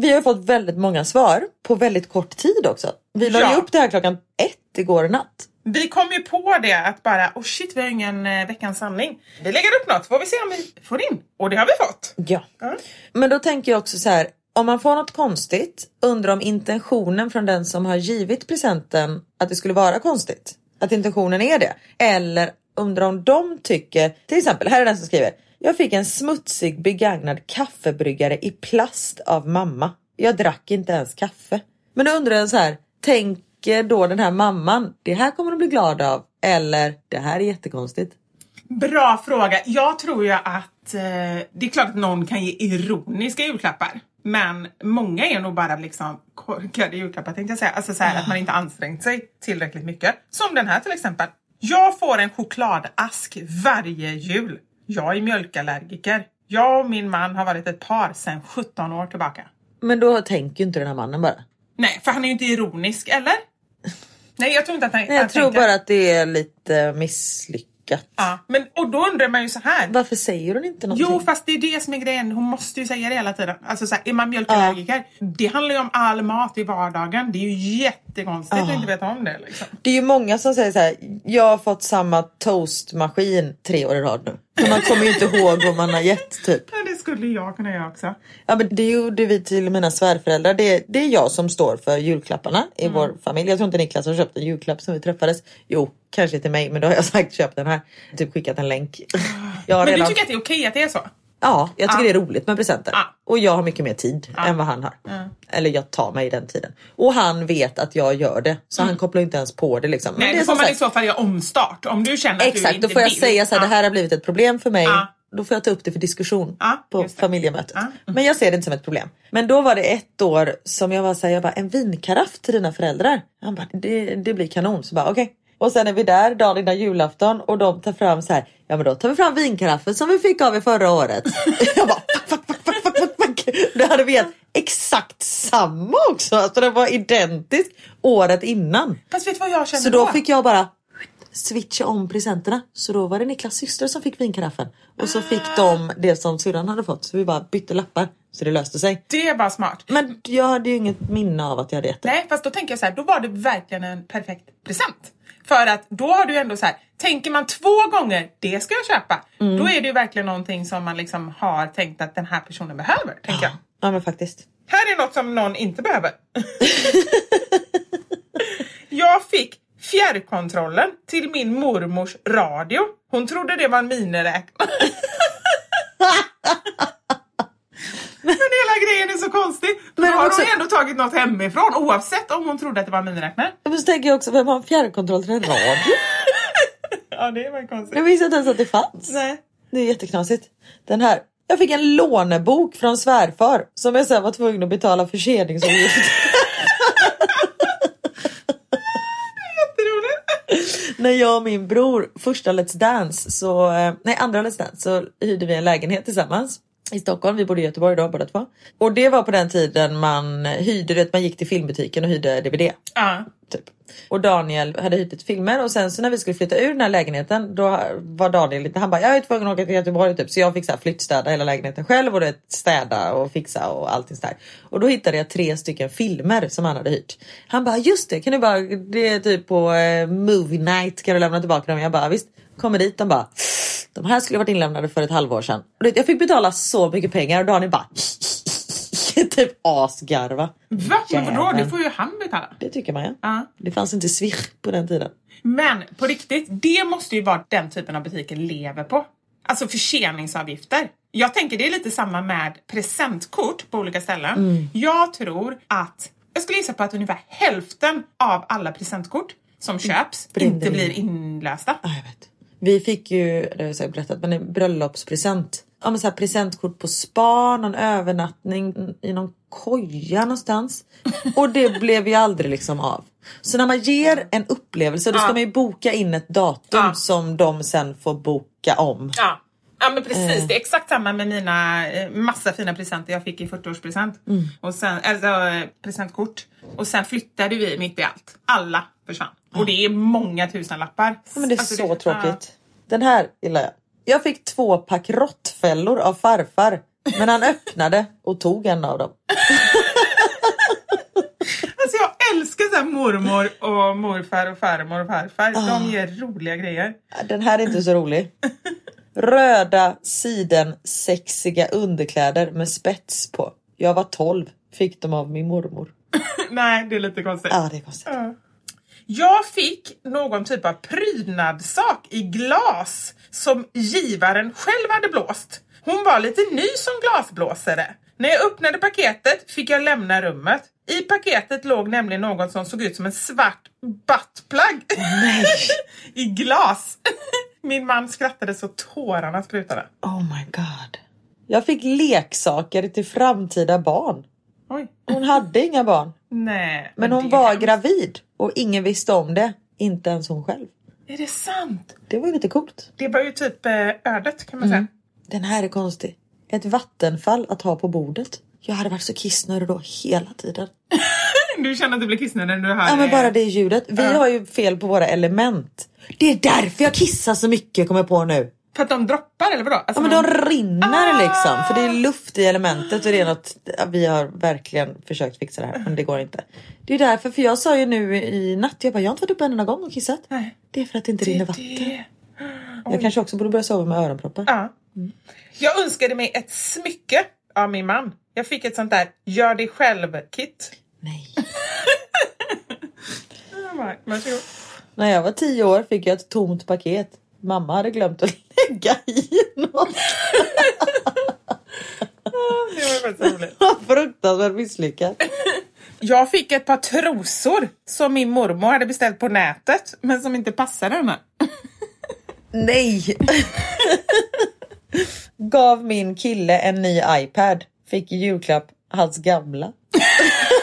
Vi har fått väldigt många svar på väldigt kort tid också. Vi la Ja. upp det här klockan ett igår natt. Vi kom ju på det att bara, oh shit vi har ingen eh, veckans sanning. Vi lägger upp något, får vi se om vi får in. Och det har vi fått. Ja. Men då tänker jag också så här. Om man får något konstigt, undrar om intentionen från den som har givit presenten att det skulle vara konstigt. Att intentionen är det. Eller undrar om de tycker, till exempel, här är den som skriver. Jag fick en smutsig begagnad kaffebryggare i plast av mamma. Jag drack inte ens kaffe. Men då undrar jag så här, tänker då den här mamman, det här kommer de bli glada av. Eller, det här är jättekonstigt. Bra fråga. Jag tror ju att eh, det är klart att någon kan ge ironiska julklappar. Men många är nog bara liksom korkade julklappar tänkte jag säga. Alltså så här, att man inte ansträngt sig tillräckligt mycket. Som den här till exempel. Jag får en chokladask varje jul. Jag är mjölkallergiker. Jag och min man har varit ett par sedan 17 år tillbaka. Men då tänker ju inte den här mannen bara. Nej, för han är ju inte ironisk, eller? Nej, jag tror inte att han Nej, jag han tror tänker- bara att det är lite misslyckat. Ja, men, och då undrar man ju så här. Varför säger hon inte någonting? Jo, fast det är det som är grejen. Hon måste ju säga det hela tiden. Alltså så här, är man mjölkallergiker, det handlar ju om all mat i vardagen. Det är ju jättekonstigt att inte veta om det. Liksom. Det är ju många som säger så här, jag har fått samma toastmaskin tre år i rad nu. Man kommer ju inte ihåg vad man har gett typ. Ja, det skulle jag kunna göra också. Ja men det gjorde vi till mina svärföräldrar. Det, det är jag som står för julklapparna i Mm. vår familj. Jag tror inte Niklas har köpt en julklapp som vi träffades. Jo, kanske till mig men då har jag sagt köp den här. Typ skickat en länk. Men du redan... tycker att det är okej att det är så? Ja, jag tycker Ja. det är roligt med presenter. Ja. Och jag har mycket mer tid än vad han har. Eller jag tar mig den tiden. Och han vet att jag gör det. Så han kopplar inte ens på det liksom. Men Mm. Nej, det det är får man sagt- i så fall göra omstart. Om du känner att du Exakt, inte då får jag vill. säga så här, det här har blivit ett problem för mig. Då får jag ta upp det för diskussion på familjemötet. Ja. Men jag ser det inte som ett problem. Men då var det ett år som jag var såhär, jag bara en vinkaraff till dina föräldrar. Han bara, det, det blir kanon. Så bara okej. Och sen är vi där dagen innan julafton och de tar fram så här, ja men då tar vi fram vinkaraffen som vi fick av er förra året. [LAUGHS] jag bara, fuck, fuck, fuck, fuck, fuck, fuck. Då hade vi gett exakt samma också. Alltså det var identiskt året innan. Fast vet du vad jag känner Så då fick jag bara switcha om presenterna. Så då var det Niklas syster som fick vinkaraffen. Och så fick de det som syrran hade fått. Så vi bara bytte lappar. Så det löste sig. Det är bara smart. Men jag hade ju inget minne av att jag hade gett det. Nej, fast då tänker jag så här, då var det verkligen en perfekt present. För att då har du ändå så här, tänker man två gånger, det ska jag köpa. Mm. Då är det ju verkligen någonting som man liksom har tänkt att den här personen behöver, tänker jag. Ja men faktiskt. Här är något som någon inte behöver. [LAUGHS] jag fick fjärrkontrollen till min mormors radio. Hon trodde det var en miniräknare. [LAUGHS] Grejen är så konstig. Då Men har också- hon ändå tagit något hemifrån oavsett om hon trodde att det var miniräknare. Men så tänker jag också, vem har en fjärrkontroll till en radio? [LAUGHS] Ja, det var konstigt. Jag visste inte ens att det fanns. Nej. Det är jätteknasigt. Den här. Jag fick en lånebok från svärfar som jag sen var tvungen att betala förseningsavgift. [LAUGHS] När jag och min bror första Let's Dance, så, eh, nej andra Let's Dance, så hyrde vi en lägenhet tillsammans i Stockholm. Vi bodde i Göteborg då båda två. Och det var på den tiden man hyrde, det, man gick till filmbutiken och hyrde DVD. Ja. Typ. Och Daniel hade hyrt lite filmer och sen så när vi skulle flytta ur den här lägenheten då var Daniel lite, han bara jag är tvungen att åka till Göteborg typ så jag fick så här flyttstäda hela lägenheten själv och det städa och fixa och allting sådär. Och då hittade jag tre stycken filmer som han hade hyrt. Han bara just det kan du bara, det är typ på eh, movie night kan du lämna tillbaka dem? Jag bara visst. Kommer dit de bara de här skulle varit inlämnade för ett halvår sedan. Och jag fick betala så mycket pengar och Daniel bara [LAUGHS] typ asgarva. Va? Men vadå? Det får ju han betala. Det tycker man ja. Ja. Det fanns inte swish på den tiden. Men på riktigt, det måste ju vara den typen av butiker lever på. Alltså förseningsavgifter. Jag tänker det är lite samma med presentkort på olika ställen. Mm. Jag tror att, jag skulle gissa på att ungefär hälften av alla presentkort som köps Brinner inte in. blir inlösta. Ja, jag vet. Vi fick ju, det har jag säkert berättat, men en bröllopspresent. Ja, men så här presentkort på spa, någon övernattning i någon koja någonstans. Och det [LAUGHS] blev ju aldrig liksom av. Så när man ger en upplevelse då ska Ja. man ju boka in ett datum Ja. som de sen får boka om. Ja. Ja men precis, Eh. det är exakt samma med mina eh, massa fina presenter jag fick i 40-årspresent. Mm. Och sen, alltså eh, presentkort. Och sen flyttade vi mitt i allt. Alla försvann. Och det är många tusen lappar. Ja, men det är Alltså, så tråkigt. Den här gillar jag. Jag fick två pack råttfällor av farfar. Men han öppnade och tog en av dem. [LAUGHS] Alltså jag älskar så här mormor och morfar och farmor och farfar. Ah. De ger roliga grejer. Den här är inte så rolig. [LAUGHS] Röda siden sexiga underkläder med spets på. Jag var 12. Fick dem av min mormor. [LAUGHS] Nej, det är lite konstigt. Ja, det är konstigt. Ja. Jag fick någon typ av prydnadssak i glas som givaren själv hade blåst. Hon var lite ny som glasblåsare. När jag öppnade paketet fick jag lämna rummet. I paketet låg nämligen något som såg ut som en svart buttplug. [LAUGHS] I glas. Min man skrattade så tårarna sprutade. Oh my god. Jag fick leksaker till framtida barn. Oj. Hon hade inga barn. Nej. Men hon var hemskt. gravid och ingen visste om det. Inte ens hon själv. Är det sant? Det var ju lite coolt. Det var ju typ eh, ödet kan man säga. Den här är konstig. Ett vattenfall att ha på bordet. Jag hade varit så kissnödig då hela tiden. [LAUGHS] Du känner att du blir kissnödig när du hör Ja men bara det ljudet. Vi Ja. har ju fel på våra element. Det är därför jag kissar så mycket kommer jag på nu. För att de droppar eller vadå? Ja Alltså, men man- de rinner Ah! liksom. För det är luft i elementet och det är något. ja, Vi har verkligen försökt fixa det här men det går inte. Det är därför, för jag sa ju nu i natt, jag bara jag har inte varit uppe en enda gång och kissat. Nej. Det är för att det inte Det- rinner vatten. det- [GASPS] Jag kanske också borde börja sova med öronproppar. Ja. Jag önskade mig ett smycke av min man. Jag fick ett sånt där gör dig själv-kit. Nej. Varsågod. När jag var tio år fick jag ett tomt paket. Mamma hade glömt att [LAUGHS] lägga i något. Det var faktiskt roligt. [LAUGHS] Fruktansvärt misslyckat. Jag fick ett par trosor som min mormor hade beställt på nätet men som inte passade henne. Nej! Gav min kille en ny iPad. Fick i julklapp hans gamla. [LAUGHS]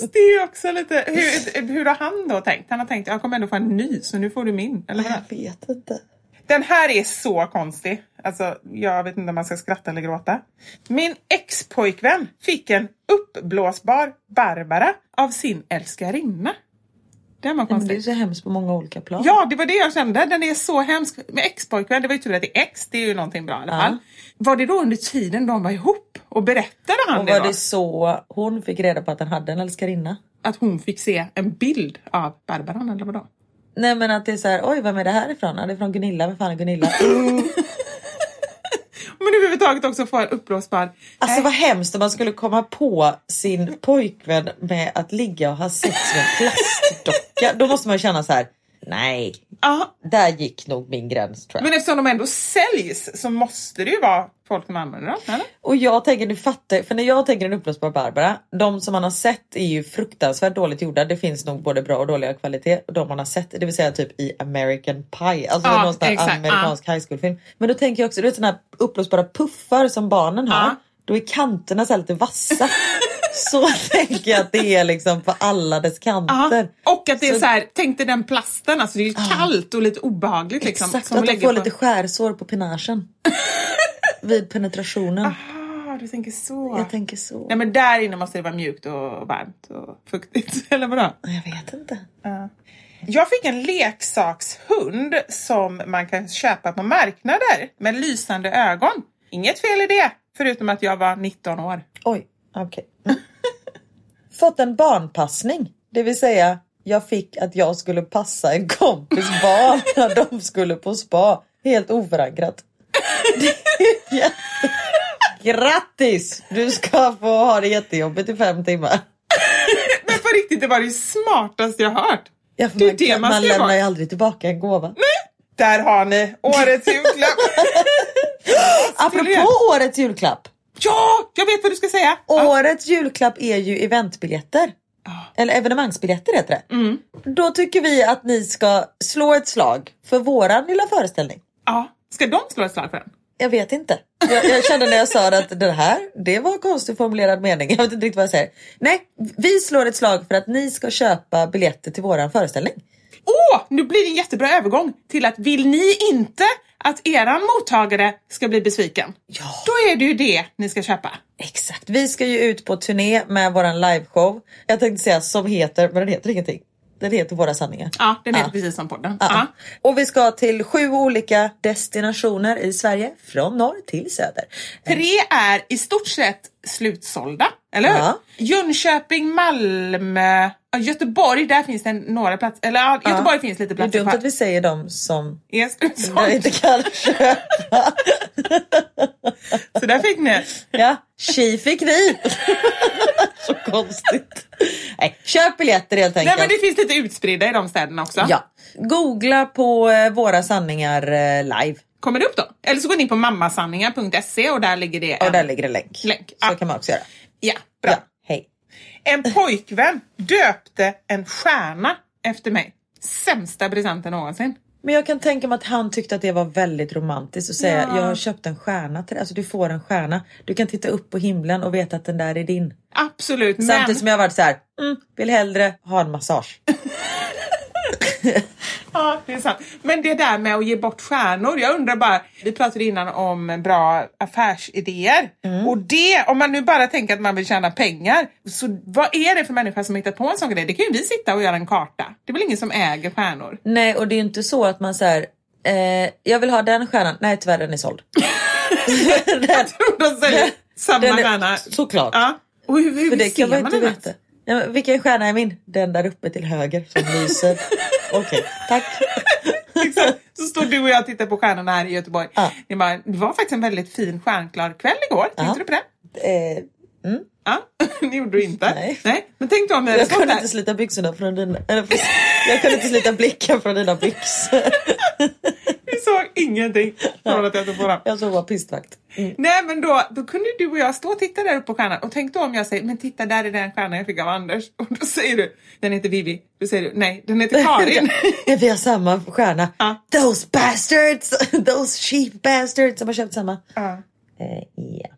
Fast det är också lite... Hur, hur har han då tänkt? Han har tänkt jag kommer ändå få en ny så nu får du min. Eller vad? Jag vet inte. Den här är så konstig. Alltså, jag vet inte om man ska skratta eller gråta. Min ex-pojkvän fick en uppblåsbar Barbara av sin älskarinna. Den var Men det är konstig. så hemskt på många olika plan. Ja, det var det jag kände. Den är så hemsk. Med ex-pojkvän, det var ju tur att det är ex, det är ju någonting bra i alla Ja. fall. Var det då under tiden de var ihop? Och berättade han Och det, var då? det så hon fick reda på att han hade en älskarinna? Att hon fick se en bild av Barbaran eller vadå? Nej men att det är så här, oj vem är det här ifrån? Ja, det är från Gunilla, vem fan är Gunilla? [LAUGHS] Men överhuvudtaget också få en uppblåsbar... Alltså vad hemskt om man skulle komma på sin pojkvän med att ligga och ha sex med en plastdocka. Då måste man känna så här, nej, Ja, där gick nog min gräns tror jag. men eftersom de ändå säljs så måste det ju vara folk som använder dem, eller? Och jag tänker, du fattar, för när jag tänker en uppblåsbar Barbara, de som man har sett är ju fruktansvärt dåligt gjorda. Det finns nog både bra och dåliga kvalitet. Och de man har sett, det vill säga typ i American Pie, alltså Ja, någon sån amerikansk high school film. Men då tänker jag också, du vet sådana här uppblåsbara puffar som barnen har. Ja. Då är kanterna så lite vassa. [LAUGHS] så tänker jag att det är liksom på alla dess kanter. Ja, och att det är Så- så här, tänk dig den plasten, alltså det är ju kallt och lite obehagligt liksom. Exakt, som att de lägger får på- lite skärsår på penagen. [LAUGHS] Vid penetrationen. Ah, du tänker så. Jag tänker så. Nej men där inne måste det vara mjukt och varmt och fuktigt, [LAUGHS] eller vadå? Jag vet inte. Jag fick en leksakshund som man kan köpa på marknader med lysande ögon. Inget fel i det, förutom att jag var 19 år. Oj, okej. Mm. [LAUGHS] Fått en barnpassning. Det vill säga, jag fick att jag skulle passa en kompis barn [LAUGHS] när de skulle på spa. Helt oförankrat. Jätte... Grattis! Du ska få ha det jättejobbigt i fem timmar. [LAUGHS] Men på riktigt, det var det smartaste jag hört. Ja, Det man, det man man lämnar vara. ju aldrig tillbaka en gåva. Där har ni årets julklapp. Apropå årets julklapp. Ja, jag vet vad du ska säga. Årets julklapp är ju eventbiljetter. Eller evenemangsbiljetter heter det. Mm. Då tycker vi att ni ska slå ett slag för våran lilla föreställning. Ja, ska de slå ett slag för den? Jag vet inte. Jag, jag kände när jag sa att det här, det var en konstigt formulerad mening. Jag vet inte riktigt vad jag säger. Nej, vi slår ett slag för att ni ska köpa biljetter till våran föreställning. Åh, nu blir det en jättebra övergång till att vill ni inte att eran mottagare ska bli besviken? Ja. Då är det ju det ni ska köpa. Exakt. Vi ska ju ut på turné med våran liveshow. Jag tänkte säga som heter, men den heter ingenting. Den heter Våra sanningar. Ja, den heter Ja. precis som podden. Ja. Ja. Och vi ska till sju olika destinationer i Sverige från norr till söder. Tre är i stort sett slutsålda, eller hur? Ja. Jönköping, Malmö, Göteborg, där finns det några platser. Eller ja, Göteborg finns lite Det är platser dumt att vi säger dem som slutsåld. inte kan [LAUGHS] köpa. Så där fick ni. Ja, tji fick ni. [LAUGHS] Så konstigt. Nej, köp biljetter helt Nej enkelt. men det finns lite utspridda i de städerna också. Ja. Googla på eh, Våra sanningar eh, live. Kommer det upp då? Eller så går ni in på mammasanningar.se och där ligger det en... Och där ligger det länk. Länk, Så ja. kan man också göra. Ja, bra. Ja. En pojkvän döpte en stjärna efter mig. Sämsta presenten någonsin. Men jag kan tänka mig att han tyckte att det var väldigt romantiskt att säga Ja. jag har köpt en stjärna till dig. Alltså du får en stjärna. Du kan titta upp på himlen och veta att den där är din. Absolut, men... Samtidigt som jag varit så här, mm, vill hellre ha en massage. [LAUGHS] Ja, det är sant. Men det där med att ge bort stjärnor. Jag undrar bara, vi pratade innan om bra affärsidéer. Mm. Och det, om man nu bara tänker att man vill tjäna pengar. Så vad är det för människa som hittat på en sån grej? Det kan ju vi sitta och göra en karta. Det är väl ingen som äger stjärnor? Nej och det är inte så att man säger eh, jag vill ha den stjärnan. Nej tyvärr den är såld. [LAUGHS] den, De säger samma den är- stjärna. Såklart. Ja. Och hur, hur För det kan man inte den veta. Ja, vilken stjärna är min? Den där uppe till höger som lyser. [LAUGHS] Okej, tack. [LAUGHS] Exakt. Så står du och jag och tittar på stjärnorna här i Göteborg. Ja. Det, bara, det var faktiskt en väldigt fin stjärnklar kväll igår. Tänkte Ja. du på det? Eh, Ja, [LAUGHS] det gjorde du inte. Nej. Men tänk då om jag stått kunde där. inte slita byxorna från dina... Eller, [LAUGHS] jag kunde inte slita blicken från dina byxor. Vi såg ingenting från att jag tog på dem. Jag såg bara pistvakt. Mm. Nej men då, då kunde du och jag stå och titta där uppe på stjärnan och tänk då om jag säger men titta där är den stjärnan jag fick av Anders och då säger du den heter Vivi. Då säger du nej den heter Karin. [LAUGHS] Ja, vi har samma stjärna. Ja. Those bastards! [LAUGHS] Those cheap bastards som har köpt samma. ja. Eh, ja.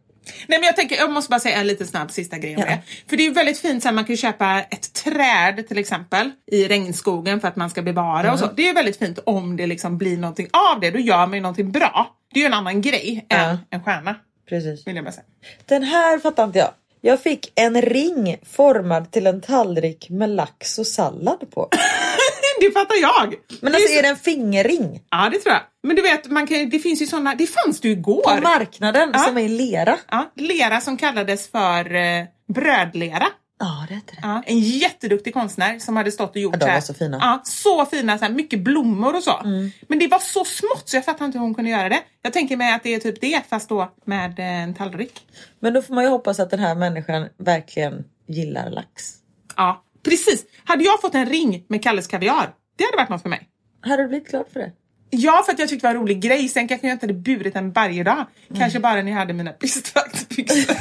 Nej men jag tänker, jag måste bara säga en liten snabb sista grej om Ja. det. För det är ju väldigt fint så här, man kan ju köpa ett träd till exempel i regnskogen för att man ska bevara och så. Mm. Det är ju väldigt fint om det liksom blir någonting av det. Då gör man ju någonting bra. Det är ju en annan grej Ja. än en stjärna. Precis. Vill jag bara säga. Den här fattar inte jag. Jag fick en ring formad till en tallrik med lax och sallad på. [LAUGHS] [LAUGHS] det fattar jag! Men Det alltså så- är det en fingerring? Ja det tror jag. Men du vet, man kan, det finns ju såna, det fanns det ju igår. På marknaden Ja. som är lera. Ja, lera som kallades för eh, brödlera. Ja det heter det. Ja, en jätteduktig konstnär som hade stått och gjort Ja, de här- var så fina. Ja, så fina, så här, mycket blommor och så. Mm. Men det var så smått så jag fattar inte hur hon kunde göra det. Jag tänker mig att det är typ det fast då med eh, en tallrik. Men då får man ju hoppas att den här människan verkligen gillar lax. Ja, precis. Hade jag fått en ring med Kalles kaviar, det hade varit något för mig. Hade du blivit glad för det? Ja, för att jag tyckte det var en rolig grej. Sen kanske jag inte hade burit den varje dag. Mm. Kanske bara när jag hade mina pistvaktsbyxor.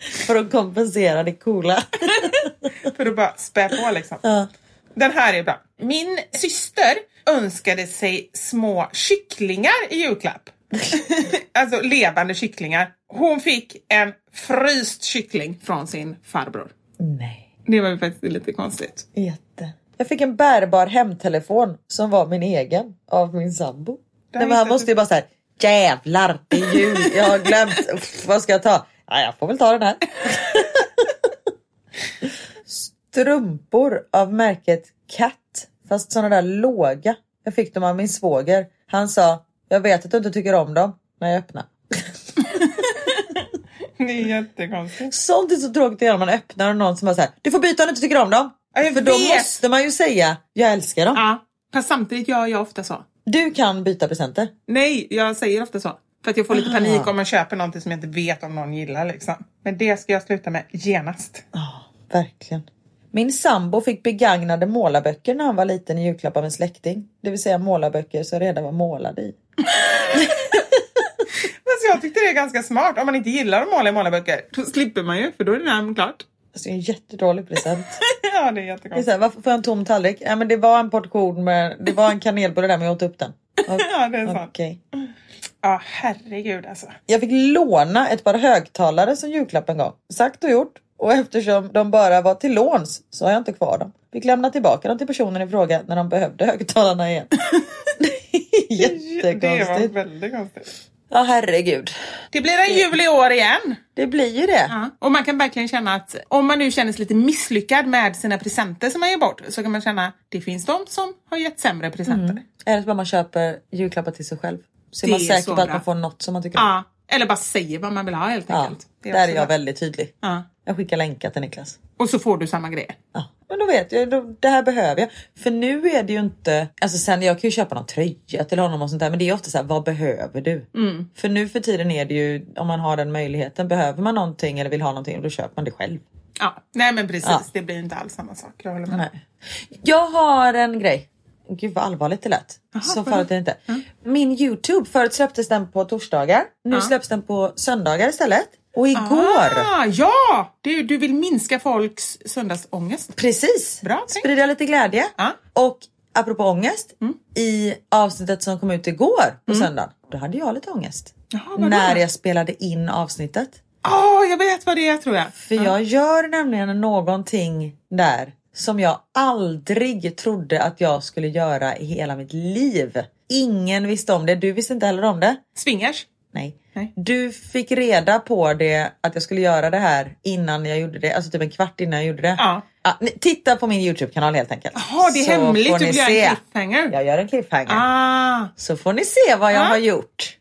[LAUGHS] För att kompensera det coola. [LAUGHS] för att bara spä på liksom. Ja. Den här är bra. Min syster önskade sig små kycklingar i julklapp. [LAUGHS] alltså levande kycklingar. Hon fick en fryst kyckling från sin farbror. Nej. Det var ju faktiskt lite konstigt. Jätte. Jag fick en bärbar hemtelefon som var min egen av min sambo. Nej, men han måste ju bara säga jävlar det är jul, jag har glömt, Uff, vad ska jag ta? Ja, jag får väl ta den här. Strumpor av märket Cat, fast sådana där låga. Jag fick dem av min svåger. Han sa, jag vet att du inte tycker om dem, men jag öppnar. [LAUGHS] Det är jättekonstigt. Sånt är så tråkigt att göra när man öppnar och någon som bara säger du får byta om du inte tycker om dem. Ja, jag För då vet. måste man ju säga, jag älskar dem. Ja, fast samtidigt gör jag ofta så. Du kan byta presenter. Nej, jag säger ofta så. För att jag får lite panik om man köper någonting som jag inte vet om någon gillar liksom. Men det ska jag sluta med genast. Ja, verkligen. Min sambo fick begagnade målarböcker när han var liten i julklapp av en släkting. Det vill säga målarböcker som redan var målade i. [LAUGHS] Men så jag tyckte det är ganska smart. Om man inte gillar att måla i målarböcker, då slipper man ju för då är det redan klart. Alltså en jättedålig present. [LAUGHS] ja, det är Det är jättekonstigt. här, varför får jag en tom tallrik? Ja, men det var en portion med, det var en kanelbulle där men jag åt upp den. O- [LAUGHS] Ja, det är sant. Okej. Ja, herregud alltså. Jag fick låna ett par högtalare som julklapp en gång. Sagt och gjort. Och eftersom de bara var till låns så har jag inte kvar dem. Fick lämna tillbaka dem till personen i fråga när de behövde högtalarna igen. [LAUGHS] Det var Jättekonstigt. väldigt konstigt. Ja herregud. Det blir en jul i år igen. Det blir ju det. Ja. Och man kan verkligen känna att om man nu känner sig lite misslyckad med sina presenter som man ger bort så kan man känna att det finns de som har gett sämre presenter. Eller så bara man köper julklappar till sig själv. Så är Det man är säker så på att man får något som man tycker om. Ja. Eller bara säger vad man vill ha helt Ja, enkelt. Det där är jag bra. väldigt tydlig. Ja. Jag skickar länkar till Niklas. Och så får du samma grejer. Ja, men då vet jag, då, det här behöver jag. För nu är det ju inte, alltså sen jag kan ju köpa någon tröja till honom och sånt där men det är ofta så här, vad behöver du? Mm. För nu för tiden är det ju, om man har den möjligheten, behöver man någonting eller vill ha någonting då köper man det själv. Ja. Nej men precis, Ja. det blir inte alls samma sak. Jag håller med. Nej. Jag har en grej. Gud vad allvarligt det lät. så vad farligt är det inte. Min Youtube, förut släpptes den på torsdagar. Nu Ja. släpps den på söndagar istället. Och igår, Ah, ja! Du, du vill minska folks söndagsångest. precis, Bra sprida lite glädje. Ja. Och apropå ångest, i avsnittet som kom ut igår på söndagen, då hade jag lite ångest. Jaha, när jag spelade in avsnittet. Åh, jag vet vad det är tror jag. För jag gör nämligen någonting där som jag aldrig trodde att jag skulle göra i hela mitt liv. Ingen visste om det. Du visste inte heller om det. Swingers? Nej. Nej. Du fick reda på det att jag skulle göra det här innan jag gjorde det. Alltså typ en kvart innan jag gjorde det. Ja. ni, titta på min Youtube-kanal helt enkelt. Jaha, det är Så hemligt. Du se. en cliffhanger. Jag gör en cliffhanger. Ah, Så får ni se vad jag Ja. har gjort.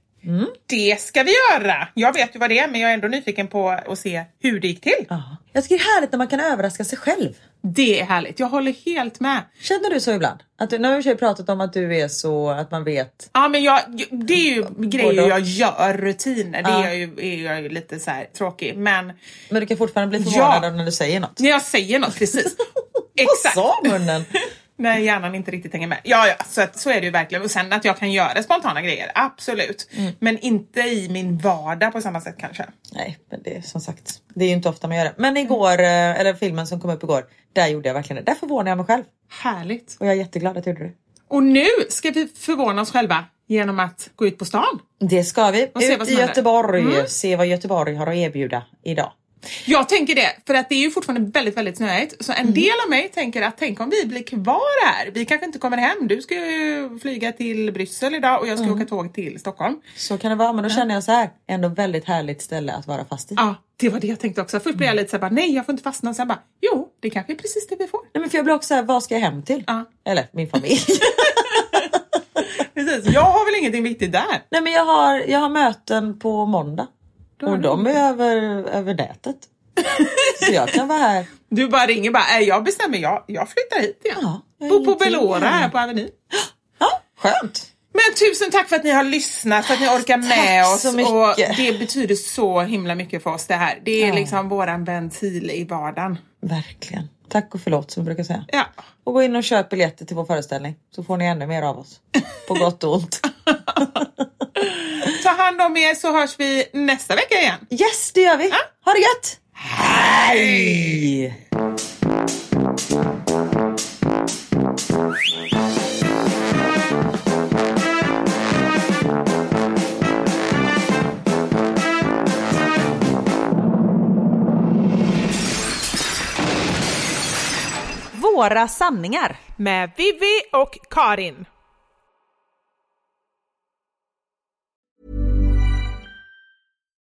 det ska vi göra. Jag vet ju vad det är, men jag är ändå nyfiken på att se hur det gick till. Ja. Jag tycker det är härligt när man kan överraska sig själv. Det är härligt. Jag håller helt med. Känner du så ibland? Att du, nu har vi pratat om att du är så att man vet. Ja, men jag, det är ju grejer jag gör, rutiner. Det Ja. är, jag ju, är jag ju lite så här tråkig. Men Men du kan fortfarande bli förvånad Ja. när du säger något. när jag säger något, precis. [LAUGHS] Vad Exakt. sa munnen? När hjärnan inte riktigt hänger med. Ja, ja så, att, så är det ju verkligen. Och sen att jag kan göra spontana grejer, absolut. Mm. Men inte i min vardag på samma sätt kanske. Nej, men det är som sagt, det är ju inte ofta man gör det. Men igår, eh, eller filmen som kom upp igår, där gjorde jag verkligen det. Där förvånade jag mig själv. Härligt. Och jag är jätteglad att jag gjorde det. Och nu ska vi förvåna oss själva genom att gå ut på stan. Det ska vi. Och Ut i. Göteborg, Mm. se vad Göteborg har att erbjuda idag. Jag tänker det, för att det är ju fortfarande väldigt, väldigt snöigt. Så en Mm. del av mig tänker att tänk om vi blir kvar här. Vi kanske inte kommer hem. Du ska ju flyga till Bryssel idag och jag Mm. ska åka tåg till Stockholm. Så kan det vara, men då känner jag så här, ändå väldigt härligt ställe att vara fast i. Ja, det var det jag tänkte också. Först Mm. blev jag lite såhär, bara, nej jag får inte fastna. Sen bara, jo, det kanske är precis det vi får. Nej, men för jag blir också så här, vad ska jag hem till? Ja. Eller min familj. [LAUGHS] Precis, jag har väl ingenting viktigt där. Nej men jag har, jag har möten på måndag. Och de är över, över nätet. Så jag kan vara här. [LAUGHS] Du bara ringer bara, äh, jag bestämmer, jag, jag flyttar hit igen. Ja, jag Bor på Belora här. här på Avenyn. [GASPS] Ja, skönt. Men tusen tack för att ni har lyssnat, för att ni orkar med Tack oss. så mycket. Och det betyder så himla mycket för oss det här. Det är Ja. liksom våran ventil i vardagen. Verkligen. Tack och förlåt som vi brukar säga. Ja. Och gå in och köp biljetter till vår föreställning så får ni ännu mer av oss. [LAUGHS] På gott och ont. Ta hand om er så hörs vi nästa vecka igen. Yes, det gör vi. Ha det gött! Hej! Våra sanningar. Med Vivi och Karin.